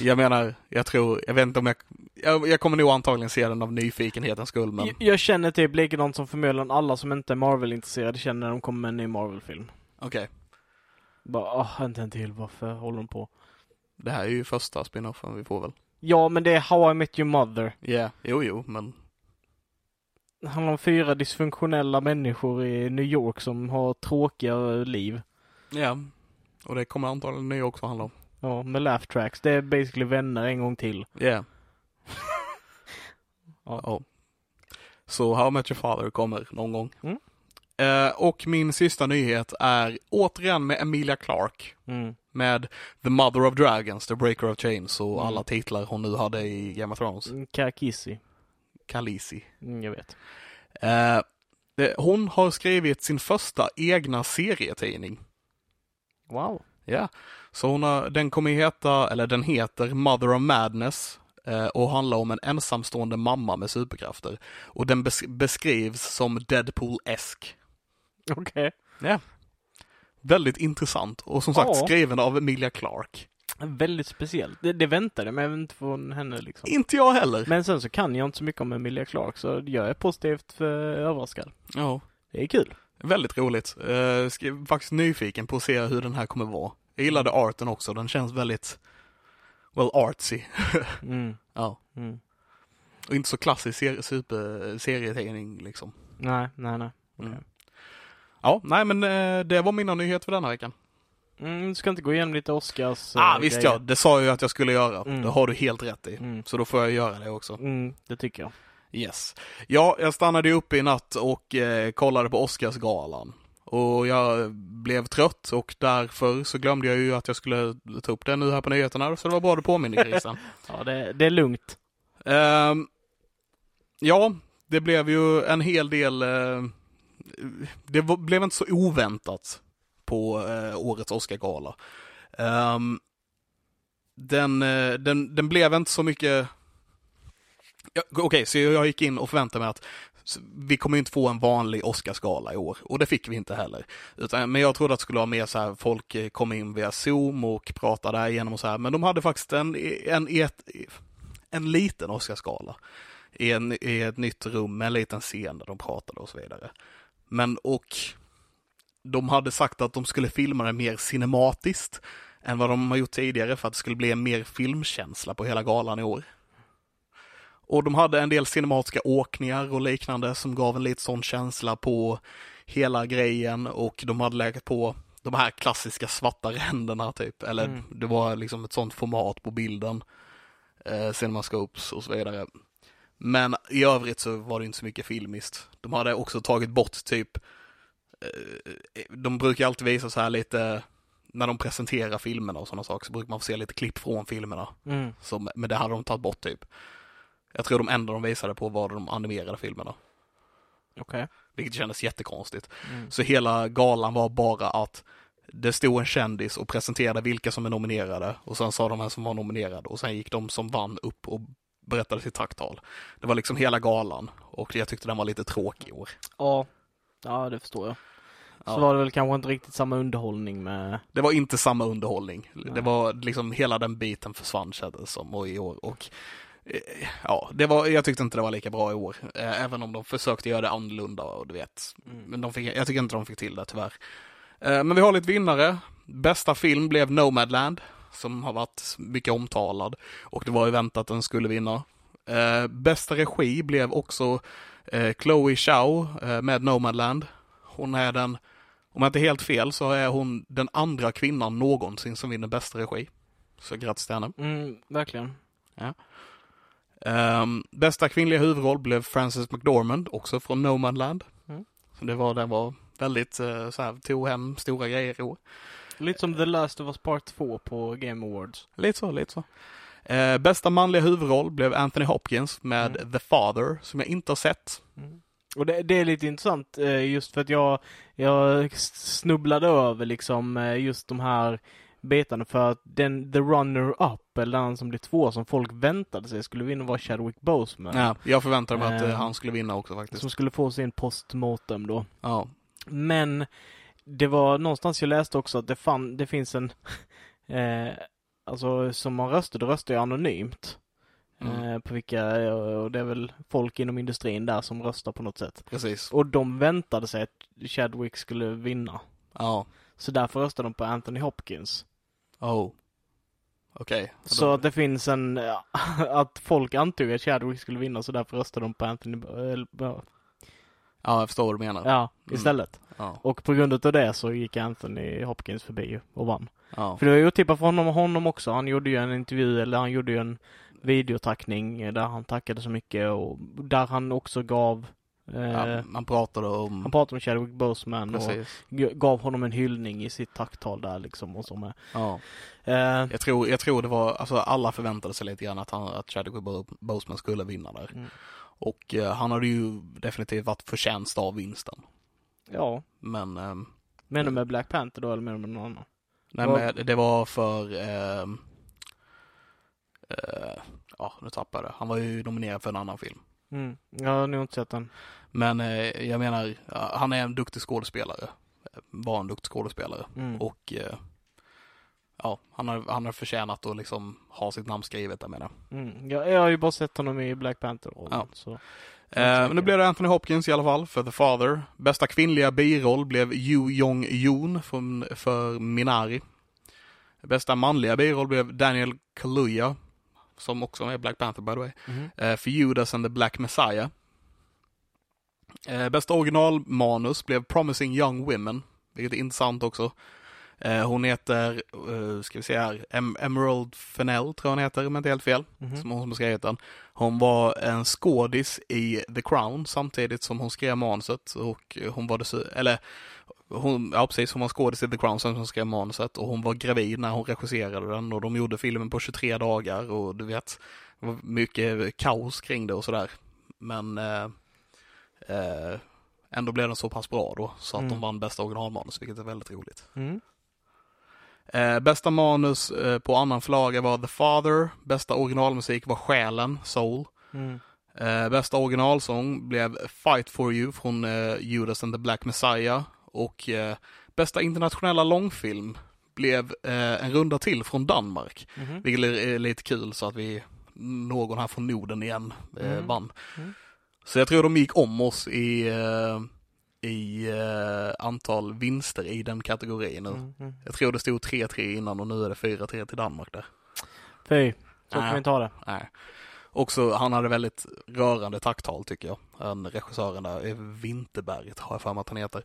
jag menar, jag tror, jag vet inte om jag, jag, jag kommer nog antagligen se den av nyfikenhetens skull men Jag, jag känner typ likadant som förmodligen alla som inte är Marvel-intresserade känner när de kommer med en ny Marvel-film. okej. Bara, ah, inte en till, varför håller de på? Det här är ju första spin-offen vi får väl. Ja, men det är How I Met Your Mother. Ja, yeah. jo jo, men Det handlar om fyra dysfunktionella människor i New York som har tråkiga liv. ja. Och det kommer antagligen nya också handla om. Ja, med laugh tracks. Det är basically vänner en gång till. Ja. Yeah. *laughs* Ja. ja. Så How I Met Your Father kommer någon gång. Mm. Eh, och min sista nyhet är återigen med Emilia Clarke. Mm. Med The Mother of Dragons, The Breaker of Chains och Mm. alla titlar hon nu hade i Game of Thrones. Kakissi. Khaleesi. Mm, jag vet. Eh, det- hon har skrivit sin första egna serietidning. Wow. Ja, så hon har, den kommer heta, eller den heter Mother of Madness eh, och handlar om en ensamstående mamma med superkrafter. Och den bes- beskrivs som Deadpool-esk. Okej. Ja. Väldigt intressant och som sagt Ja. skriven av Emilia Clarke. Väldigt speciellt. Det, det väntade mig även inte från henne liksom. Inte jag heller. Men sen så kan jag inte så mycket om Emilia Clarke så jag är positivt för överraskad. Ja, Det är kul. väldigt roligt. Eh, ska, faktiskt nyfiken på att se hur den här kommer vara. Jag gillade arten också, den känns väldigt, well artsy. *laughs* Mm. ja. Mm. Och inte så klassisk ser- super serietidning liksom. Nej, nej, nej. Mm. Ja, nej men eh, det var mina nyheter för denna veckan. Mm, du ska inte gå igenom lite Oscars ah, eh, visst grejer? ja, det sa jag ju att jag skulle göra. Mm. Det har du helt rätt i. Mm. Så då får jag göra det också. Mm, det tycker jag. Yes. Ja, jag stannade ju uppe i natt och eh, kollade på Oscarsgalan. Och jag blev trött och därför så glömde jag ju att jag skulle ta upp det nu här på nyheterna. Så det var bra du påminner Christian. *laughs* Ja, det, det är lugnt. Ehm, ja, det blev ju en hel del, eh, det var, blev inte så oväntat på eh, årets Oscargala. Um, den, eh, den, den blev inte så mycket, ja, okej, så jag gick in och förväntade mig att vi kommer ju inte få en vanlig Oscarsgala i år och det fick vi inte heller. Utan, men jag trodde att det skulle vara mer så här, folk eh, kom in via Zoom och pratade där igenom och så här, men de hade faktiskt en, en, en, en liten Oscarsgala i, en, i ett nytt rum med en liten scen där de pratade och så vidare. Men och de hade sagt att de skulle filma det mer cinematiskt än vad de har gjort tidigare för att det skulle bli en mer filmkänsla på hela galan i år. Och de hade en del cinematiska åkningar och liknande som gav en lite sån känsla på hela grejen och de hade läggat på de här klassiska svarta ränderna typ, eller Mm. det var liksom ett sånt format på bilden, eh, cinemascopes och så vidare. Men i övrigt så var det inte så mycket filmiskt. De hade också tagit bort typ, eh, de brukar alltid visa så här lite, när de presenterar filmerna och sådana saker så brukar man få se lite klipp från filmerna. Mm. Som, men det hade de tagit bort typ. Jag tror de enda de visade på var de animerade filmerna. Okej. Vilket kändes jättekonstigt. Mm. Så hela galan var bara att det stod en kändis och presenterade vilka som är nominerade och sen sa de vem som var nominerad och sen gick de som vann upp och berättade sitt tacktal. Det var liksom hela galan och jag tyckte den var lite tråkig i år. Ja, ja det förstår jag. Så Ja. var det väl kanske inte riktigt samma underhållning med... Det var inte samma underhållning. Nej. Det var liksom hela den biten försvann kändes som och i år. Och, eh, ja, det var, jag tyckte inte det var lika bra i år. Eh, Även om de försökte göra det annorlunda och du vet. Mm. Men de fick, jag tycker inte de fick till det tyvärr. Eh, Men vi har lite vinnare. Bästa film blev Nomadland. Som har varit mycket omtalad. Och det var ju väntat att den skulle vinna. Eh, Bästa regi blev också eh, Chloe Zhao eh, med Nomadland. Hon är den, om jag inte är helt fel, så är hon den andra kvinnan någonsin som vinner bästa regi. Så grattis till henne. Mm, verkligen. Ehm, bästa kvinnliga huvudroll blev Frances McDormand, också från Nomadland. Mm. Så det var, den var väldigt, eh, så här, tog hem stora grejer i år. Lite som The Last of Us Part 2 på Game Awards. Lite så, lite så. Eh, bästa manliga huvudroll blev Anthony Hopkins med Mm. The Father, som jag inte har sett. Och det, det är lite intressant eh, just för att jag, jag snubblade över liksom eh, just de här bitarna för att den, the runner-up, eller den som blir två som folk väntade sig skulle vinna var Chadwick Boseman. Ja, jag förväntade mig att eh, Eh, han skulle vinna också faktiskt. Som skulle få sin postmortem då. Ja, Men det var någonstans jag läste också att det, fann, det finns en, *laughs* eh, alltså som man röstade, röstar ju anonymt. Mm. Eh, på vilka, och det är väl folk inom industrin där som röstar på något sätt. precis. Och de väntade sig att Chadwick skulle vinna. Ja, Så därför röstade de på Anthony Hopkins. oh. Okej. Så att det finns en, *laughs* att folk antog att Chadwick skulle vinna så därför röstade de på Anthony, eller, ja, Ja, jag förstår vad du menar. ja, Mm. istället. Ja, Och på grund av det så gick Anthony Hopkins förbi och vann. ja. För det var ju otippat för honom, honom också. Han gjorde ju en intervju, eller han gjorde ju en videotackning där han tackade så mycket och där han också gav eh, ja man pratade om... Han pratade om Chadwick Boseman och Precis. g- gav honom en hyllning i sitt tacktal där liksom och så med. Ja. Eh, Jag tror, jag tror det var, alltså alla förväntade sig lite grann att, han, att Chadwick Bo- Boseman skulle vinna där. Mm. Och eh, han hade ju definitivt varit förtjänst av vinsten. ja, Men, ehm, menar du med Black Panther då eller menar du med någon annan? nej Vad- men det var för, ehm, eh, ja nu tappade jag. Han var ju nominerad för en annan film. Mm. Jag har nog inte sett den. Men eh, jag menar, han är en duktig skådespelare. Eh, Var en duktig skådespelare. Mm. Och eh, ja, han har, han har förtjänat att liksom ha sitt namn skrivet där menar jag. Mm. Jag, jag har ju bara sett honom i Black Panther Ja. så. Eh, men nu blev det Anthony Hopkins i alla fall för The Father. Bästa kvinnliga biroll blev Yu Jong Yoon från, för Minari. Bästa manliga biroll blev Daniel Kaluuya, som också är Black Panther by the way, Mhm. eh, för Judas and the Black Messiah. Eh, bästa originalmanus blev Promising Young Women, vilket är intressant också. Eh, hon heter, eh, ska vi se här, em Emerald Fennell tror jag hon heter, om inte helt fel som hon som har skrivit den. Hon var en skådis i The Crown samtidigt som hon skrev manuset och hon var dessutom, eller hon, ja precis, hon var skådis i The Crown som hon skrev manuset och hon var gravid när hon regisserade den och de gjorde filmen på 23 dagar och du vet, det var mycket kaos kring det och sådär. Men eh, eh, ändå blev den så pass bra då så att Mm. de vann bästa originalmanus, vilket är väldigt roligt. Mm. Eh, bästa manus eh, på annan förlaga var The Father. Bästa originalmusik var Själen, Soul. Mm. Eh, bästa originalsång blev Fight for you från eh, Judas and the Black Messiah. Och eh, bästa internationella långfilm blev eh, En runda till från Danmark. Mhm. Vilket är lite kul så att vi, någon här från Norden igen, Mm. vann. Mm. Så jag tror de gick om oss i, i eh, antal vinster i den kategorin nu. Mm. Mm. Jag tror det stod 3-3 innan och nu är det 4-3 till Danmark där. Fy, så kan vi inte ha det. Nej. Också, han hade väldigt rörande tacktal tycker jag. Han, regissören där, eh, Vinterberg har jag för mig att han heter.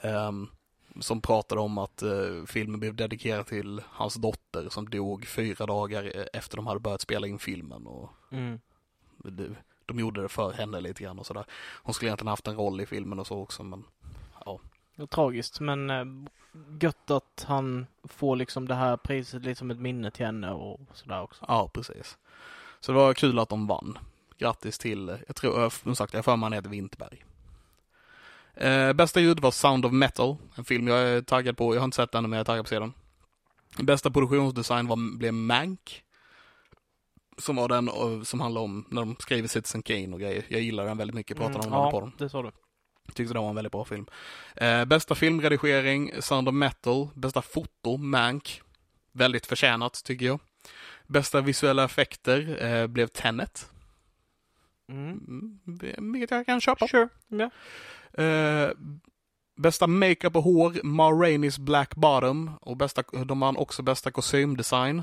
Ehm, som pratade om att eh, filmen blev dedikerad till hans dotter som dog fyra dagar eh, efter de hade börjat spela in filmen. Och Mm. det, de gjorde det för henne lite grann och sådär. Hon skulle egentligen haft en roll i filmen och så också men är Tragiskt men eh, gött att han får liksom det här priset lite som ett minne till henne och sådär också. ja, precis. Så det var kul att de vann. Grattis till, jag tror, eh, som sagt, jag för mig han heter Vinterberg. Eh, bästa ljud var Sound of Metal, en film jag är taggad på. Jag har inte sett den men jag är taggad på att se den. Bästa produktionsdesign var, blev Mank. Som var den och, som handlar om när de skriver Citizen Kane och grejer. Jag gillar den väldigt mycket, pratade om den Mm, ja, på den. det sa du. Tyckte det var en väldigt bra film. Eh, bästa filmredigering, Sound of Metal. Bästa foto, Mank. Väldigt förtjänat, tycker jag. Bästa visuella effekter eh, blev Tenet. Mm. Mm, vilket jag kan köpa. Sure. Ja. Eh, bästa makeup och hår, Ma Rainey's Black Bottom. Och bästa, de vann också bästa kostymdesign.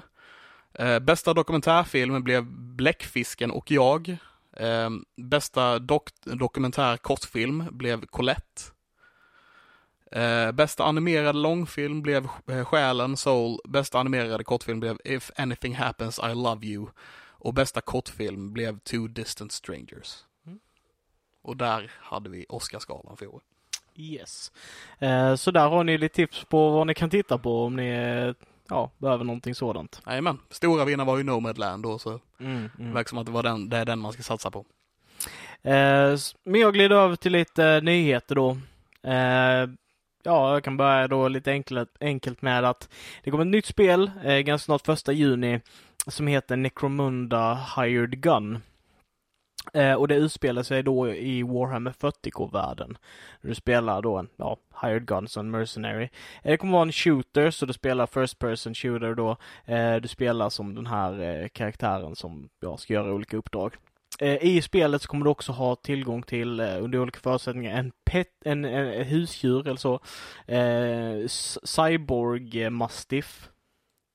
Eh, bästa dokumentärfilmen blev Bläckfisken och jag. Eh, bästa dok- dokumentär kortfilm blev Colette. Eh, bästa animerade långfilm blev eh, Själen, Soul. Bästa animerade kortfilm blev If Anything Happens I Love You. Och bästa kortfilm blev Two Distant Strangers. Mm. Och där hade vi Oscarsgalan för år. Yes. Eh, så där har ni lite tips på vad ni kan titta på om ni ja, behöver någonting sådant. Jajamän, stora vinnare var ju Nomadland då, så Mm, det verkar som att det, var den, det är den man ska satsa på. Eh, men jag glider över till lite nyheter då. Eh, ja, jag kan börja då lite enkelt, enkelt med att det kommer ett nytt spel eh, ganska snart första juni som heter Necromunda Hired Gun. Eh, och det utspelar sig då i Warhammer 40K-världen. Du spelar då en, ja, Hired Guns och en mercenary. Eh, det kommer vara en shooter, så du spelar First Person Shooter då. Eh, du spelar som den här eh, karaktären som ja, ska göra olika uppdrag. Eh, I spelet så kommer du också ha tillgång till, eh, under olika förutsättningar, en pet, en, en, en husdjur eller så. Eh, cyborg mastiff.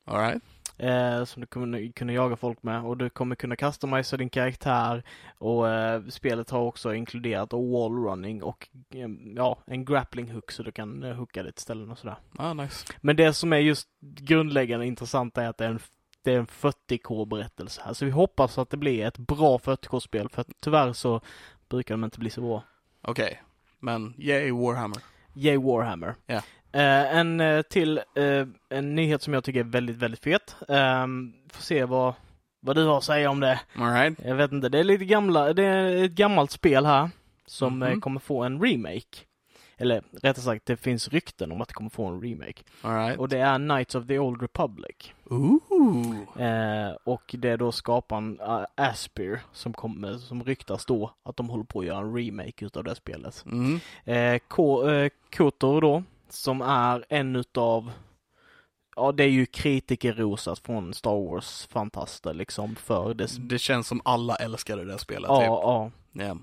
Alright. Eh, som du kommer kunna jaga folk med och du kommer kunna customisa din karaktär och eh, spelet har också inkluderat wall running och eh, ja, en grappling hook så du kan eh, hooka dit ställen och sådär. Ah, nice. Men det som är just grundläggande intressant är att det är en, det är en 40k berättelse här. Så vi hoppas att det blir ett bra 40k-spel för att tyvärr så brukar de inte bli så bra. Okej, men yay Warhammer. Yay Warhammer. Ja. Eh, en eh, till eh, en nyhet som jag tycker är väldigt, väldigt fet. Um, får se vad, vad du har att säga om det. Alright. Jag vet inte, det är lite gamla, det är ett gammalt spel här som Mhm. eh, kommer få en remake. Eller rättare sagt, det finns rykten om att det kommer få en remake. Alright. Och det är Knights of the Old Republic. Ooh. Eh, och det är då skaparen uh, Aspyr som kommer, som ryktas då att de håller på att göra en remake utav det spelet. Mm. Eh, K- eh, Kotor då, som är en utav Ja, det är ju kritikerrosat från Star Wars-fantaster liksom för dess... Det känns som alla älskade det spelet. Ja, typ. ja. Ja.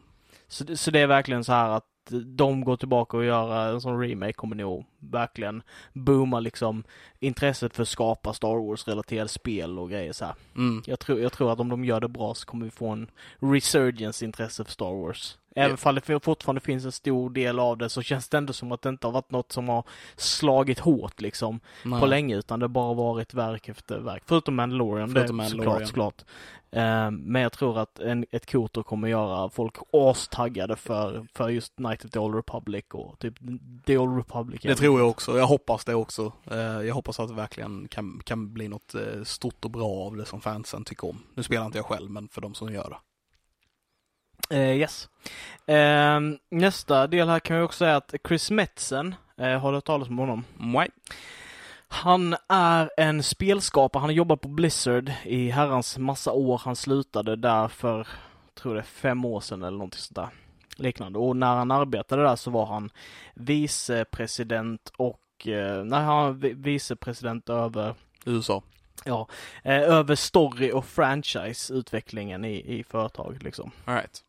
Så, det- så det är verkligen så här att de går tillbaka och gör en sån remake kommer nog verkligen booma liksom intresset för att skapa Star Wars-relaterade spel och grejer så. Mm. Jag tror, jag tror att om de gör det bra så kommer vi få en resurgence intresse för Star Wars. Även om det fortfarande finns en stor del av det så känns det ändå som att det inte har varit något som har slagit hårt liksom Nej. på länge utan det bara varit verk efter verk. Förutom Mandalorian, Förutom det Mandalorian. såklart, såklart. Eh, men jag tror att en, ett Kotor kommer göra folk astaggade för, för just Night of the Old Republic och typ The Old Republic. Det tror jag också. Jag hoppas det också. Eh, Jag hoppas att det verkligen kan, kan bli något eh, stort och bra av det som fansen tycker om. Nu spelar inte jag själv, men för de som gör det. Eh, yes. Eh, nästa del här kan vi också säga att Chris Metzen, eh, har du hört talas om honom? Nej. Han är en spelskapare, han har jobbat på Blizzard i herrans massa år. Han slutade där för, tror det är fem år sedan eller någonting sånt där. Liknande. Och när han arbetade där så var han vicepresident och, eh, nej han var vi- vicepresident över USA. Ja, eh, över story och franchise-utvecklingen i, i företaget liksom. Alright.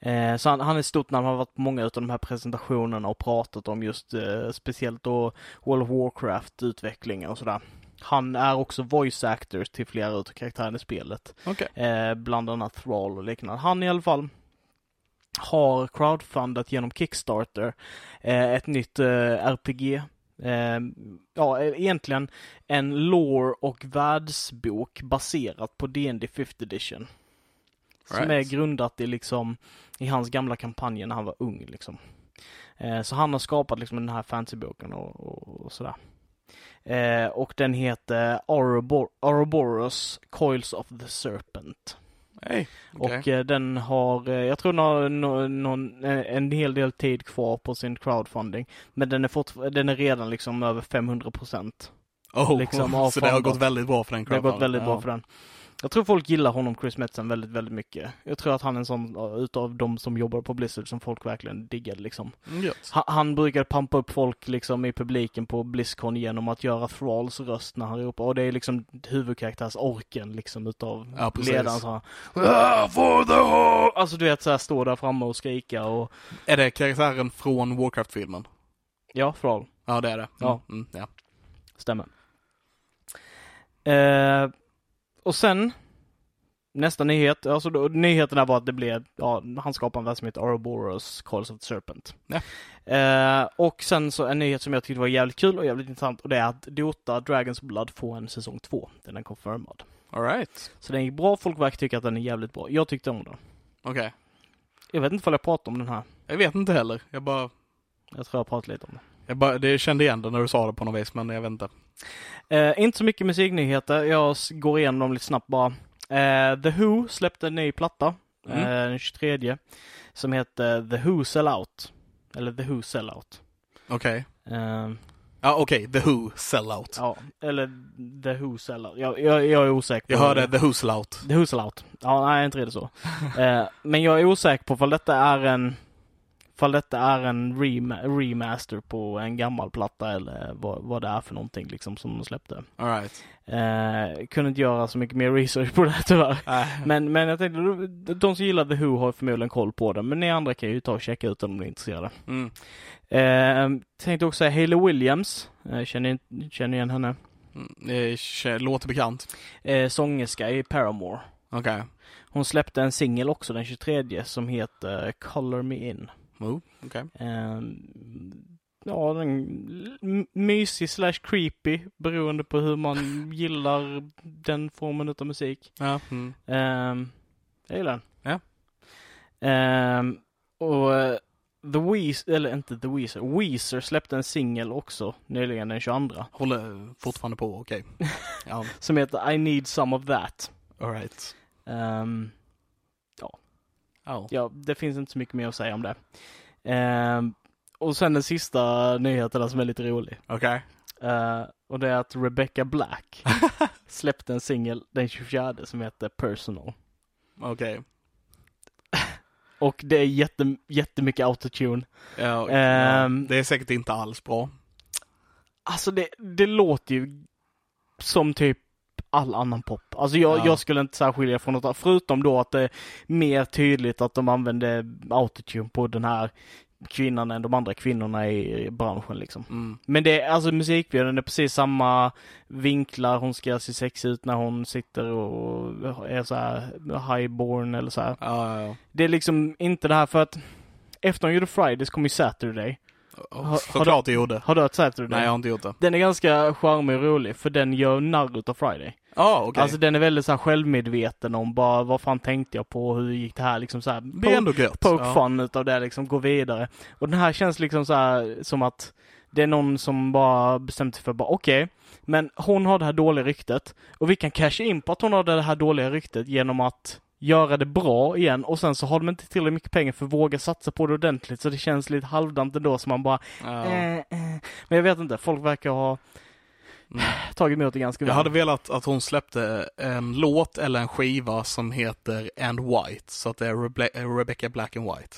Eh, så han, han är stort namn, han har varit på många av de här presentationerna och pratat om just eh, speciellt då World of Warcraft-utvecklingen och sådär. Han är också voice actor till flera utav karaktärerna i spelet. Okej. Eh, bland annat Thrall och liknande. Han i alla fall har crowdfundat genom Kickstarter eh, ett nytt eh, RPG. Eh, ja, egentligen en lore och världsbok baserat på D&D 5th edition. Som är Right. grundat i liksom i hans gamla kampanjer när han var ung liksom. Eh, så han har skapat liksom den här fantasyboken och, och, och sådär. Eh, och den heter Ourobo- Ouroboros Coils of the Serpent. Hej. Okej. Och eh, den har, eh, jag tror den har nå- någon, eh, en hel del tid kvar på sin crowdfunding. Men den är, fortfar- den är redan liksom över 500 procent. Oh, liksom *laughs* så det har gått väldigt bra för den Det har gått crowdfunding. väldigt bra Ja. för den. Jag tror folk gillar honom, Chris Metzen, väldigt, väldigt mycket. Jag tror att han är en sån utav de som jobbar på Blizzard som folk verkligen diggade liksom. Mm. Han, han brukar pampa upp folk liksom i publiken på Blizzcon genom att göra Thralls röst när han ropar. Och det är liksom huvudkaraktärsorken liksom utav Ja, precis. ledaren. Så här, "Ah, for the ho-" Alltså du vet såhär stå där framme och skrika och Är det karaktären från Warcraft-filmen? ja, Thrall. Ja, det är det. Mm, Ja. Mm, ja. Stämmer. Eh, och sen nästa nyhet, alltså då, nyheten var att det blev, ja, han skapade en värld som heter Ouroboros Calls of the Serpent. Ja. Eh, och sen så en nyhet som jag tyckte var jävligt kul och jävligt intressant och det är att Dota Dragons Blood får en säsong två. Den är confirmad. All right. Så den gick bra, folk verkar tycka att den är jävligt bra. Jag tyckte om den. Okej. Jag vet inte om jag pratar om den här. Jag vet inte heller. Jag bara, Jag tror jag pratat lite om den. Jag bara det kände igen det när du sa det på något vis, men jag vet inte. Eh, inte så mycket musiknyheter. Jag går igenom dem lite snabbt bara. Eh, The Who släppte en ny platta Mm. eh, den 23 som heter The Who Sell Out. Eller The Who Sell Out. Okej. Eh, Ja, okej. The Who, Sellout. ja, eller The Who Sell Out. Jag, jag, jag är osäker. Jag hörde The Who Sellout. The Who Sell Out. Ja, nej, inte riktigt så. eh, men jag är osäker på ifall detta är en Ifall detta är en rema- remaster på en gammal platta eller vad, vad det är för någonting liksom som de släppte. All right. Eh, kunde inte göra så mycket mer research på det här *laughs* tyvärr. Äh, Men, men jag tänkte, de- som gillar The Who har förmodligen koll på det, men ni andra kan ju ta och checka ut den om ni är intresserade. mm. Eh, tänkte också säga Hayley Williams, eh, känner, känner igen henne? Mm, Det låter bekant. Eh, sångerska i Paramore. Okej. Hon släppte en singel också den 23 som heter Color Me In. Oh, okej. Eh, ja, den mysig slash creepy beroende på hur man *laughs* gillar den formen av musik. Ja. Mm. Um, jag gillar den. Ja. Ehm, och eh, The Weezer, eller inte The Weezer, Weezer släppte en singel också nyligen den 22 Håller fortfarande på, okej. *laughs* Ja, som heter I Need Some of That. all right. Ehm, Ja. det finns inte så mycket mer att säga om det. Ehm, och sen den sista nyheten som är lite rolig. Okej. Eh, och det är att Rebecca Black *laughs* släppte en singel den 24 som heter Personal. Okej. Och det är jätte, jättemycket autotune. Ja, ja, det är säkert inte alls bra. Alltså det, det låter ju som typ all annan pop. Alltså jag, Ja. jag skulle inte särskilja från något förutom då att det är mer tydligt att de använde autotune på den här kvinnan än de andra kvinnorna i branschen liksom. Mm. Men det är alltså musikvideon är precis samma vinklar, hon ska se sexig ut när hon sitter och är så här highborn eller så ja, ja. Det är liksom inte det här för att efter hon gjorde Fridays kom ju Saturday. Oh, Såklart det gjorde. Har du hört Saturday? Nej, jag har inte gjort det. Den är ganska charmig och rolig för den gör narr utav Friday. Ja, okej. Alltså den är väldigt så här självmedveten om bara vad fan tänkte jag på, hur gick det här liksom så här. det är ändå gött. poke ja. fun utav det liksom, gå vidare. Och den här känns liksom så här som att det är någon som bara bestämt sig för bara okej, men hon har det här dåliga ryktet och vi kan casha in på att hon har det här dåliga ryktet genom att göra det bra igen och sen så har de inte tillräckligt mycket pengar för att våga satsa på det ordentligt så det känns lite halvdant ändå som man bara Ja. eh, eh. Men jag vet inte, folk verkar ha Mm. tagit emot det ganska väl. Jag hade velat att hon släppte en låt eller en skiva som heter And White, så att det är Rebe- Rebecca Black and White.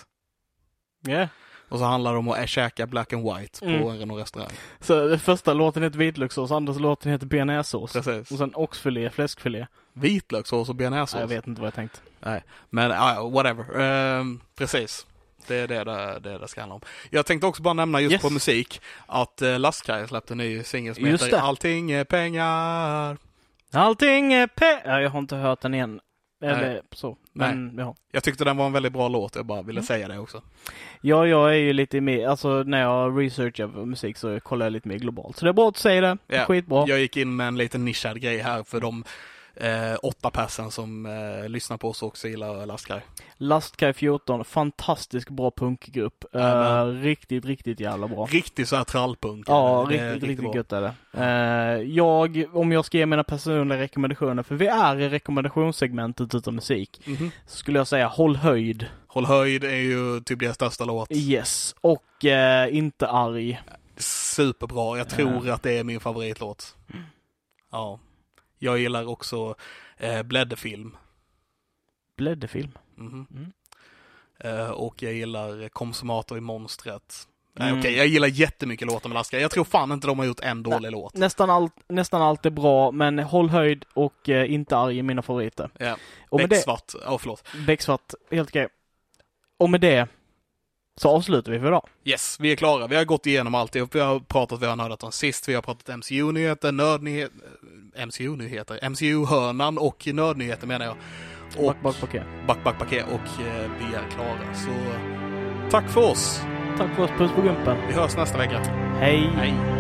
Ja. Och så handlar det om att äta Black and White på Mm. en restaurang. Så första låten heter vitlökssås, andra låten heter bearnaisesås. Precis. Och sen oxfilé, fläskfilé. Vitlökssås och bearnaisesås. jag vet inte vad jag tänkt. Men ja, whatever. Ehm, precis. Det är det det, det det ska handla om. Jag tänkte också bara nämna just Yes. på musik att uh, Lastkaj släppte en ny singel som Just heter det. Allting är pengar. Allting är pe... Ja, jag har inte hört den igen. Eller så. Men ja. Jag tyckte den var en väldigt bra låt, jag bara ville Mm. säga det också. Ja, jag är ju lite mer, alltså när jag researchar musik så kollar jag lite mer globalt. Så det är bra att säga det. Ja. Skitbra. Jag gick in med en liten nischad grej här för de eh, åtta persen som eh, lyssnar på oss också gillar Lastkaj. Lastkaj 14, fantastisk bra punkgrupp. Jajamän. riktigt, riktigt jävla bra. Riktigt så här trallpunk. Ja, riktigt, riktigt bra. gött är det. Eh, jag, om jag ska ge mina personliga rekommendationer, för vi är i rekommendationssegmentet utav musik, Mhm. så skulle jag säga håll höjd. Håll höjd är ju typ deras största låt. Yes. Och eh, inte arg. Superbra. Jag tror att det är min favoritlåt. Ja. Jag gillar också eh, blädderfilm. Blädderfilm. Mhm. Mm. Eh, och jag gillar Konsumator i Monstret. Nej Mm. okej, jag gillar jättemycket låtar med Laska. Jag tror fan inte de har gjort en dålig låt. Nästan allt, nästan allt är bra, men Håll höjd och eh, Inte arg är mina favoriter. Ja. Becksvart, ja förlåt. Becksvart, helt okej. Och med det så avslutar vi för idag. Yes, vi är klara. Vi har gått igenom alltihop. Vi har pratat, vi har nördat om sist, vi har pratat MCU-nyheter, nördnyheter, MCU-nyheter, MCU-hörnan och nördnyheter menar jag. Och Back, back, back. back, back, paket och eh, vi är klara. Så tack för oss. Tack för oss, puss på gumpen. Vi hörs nästa vecka. Hej! Hej.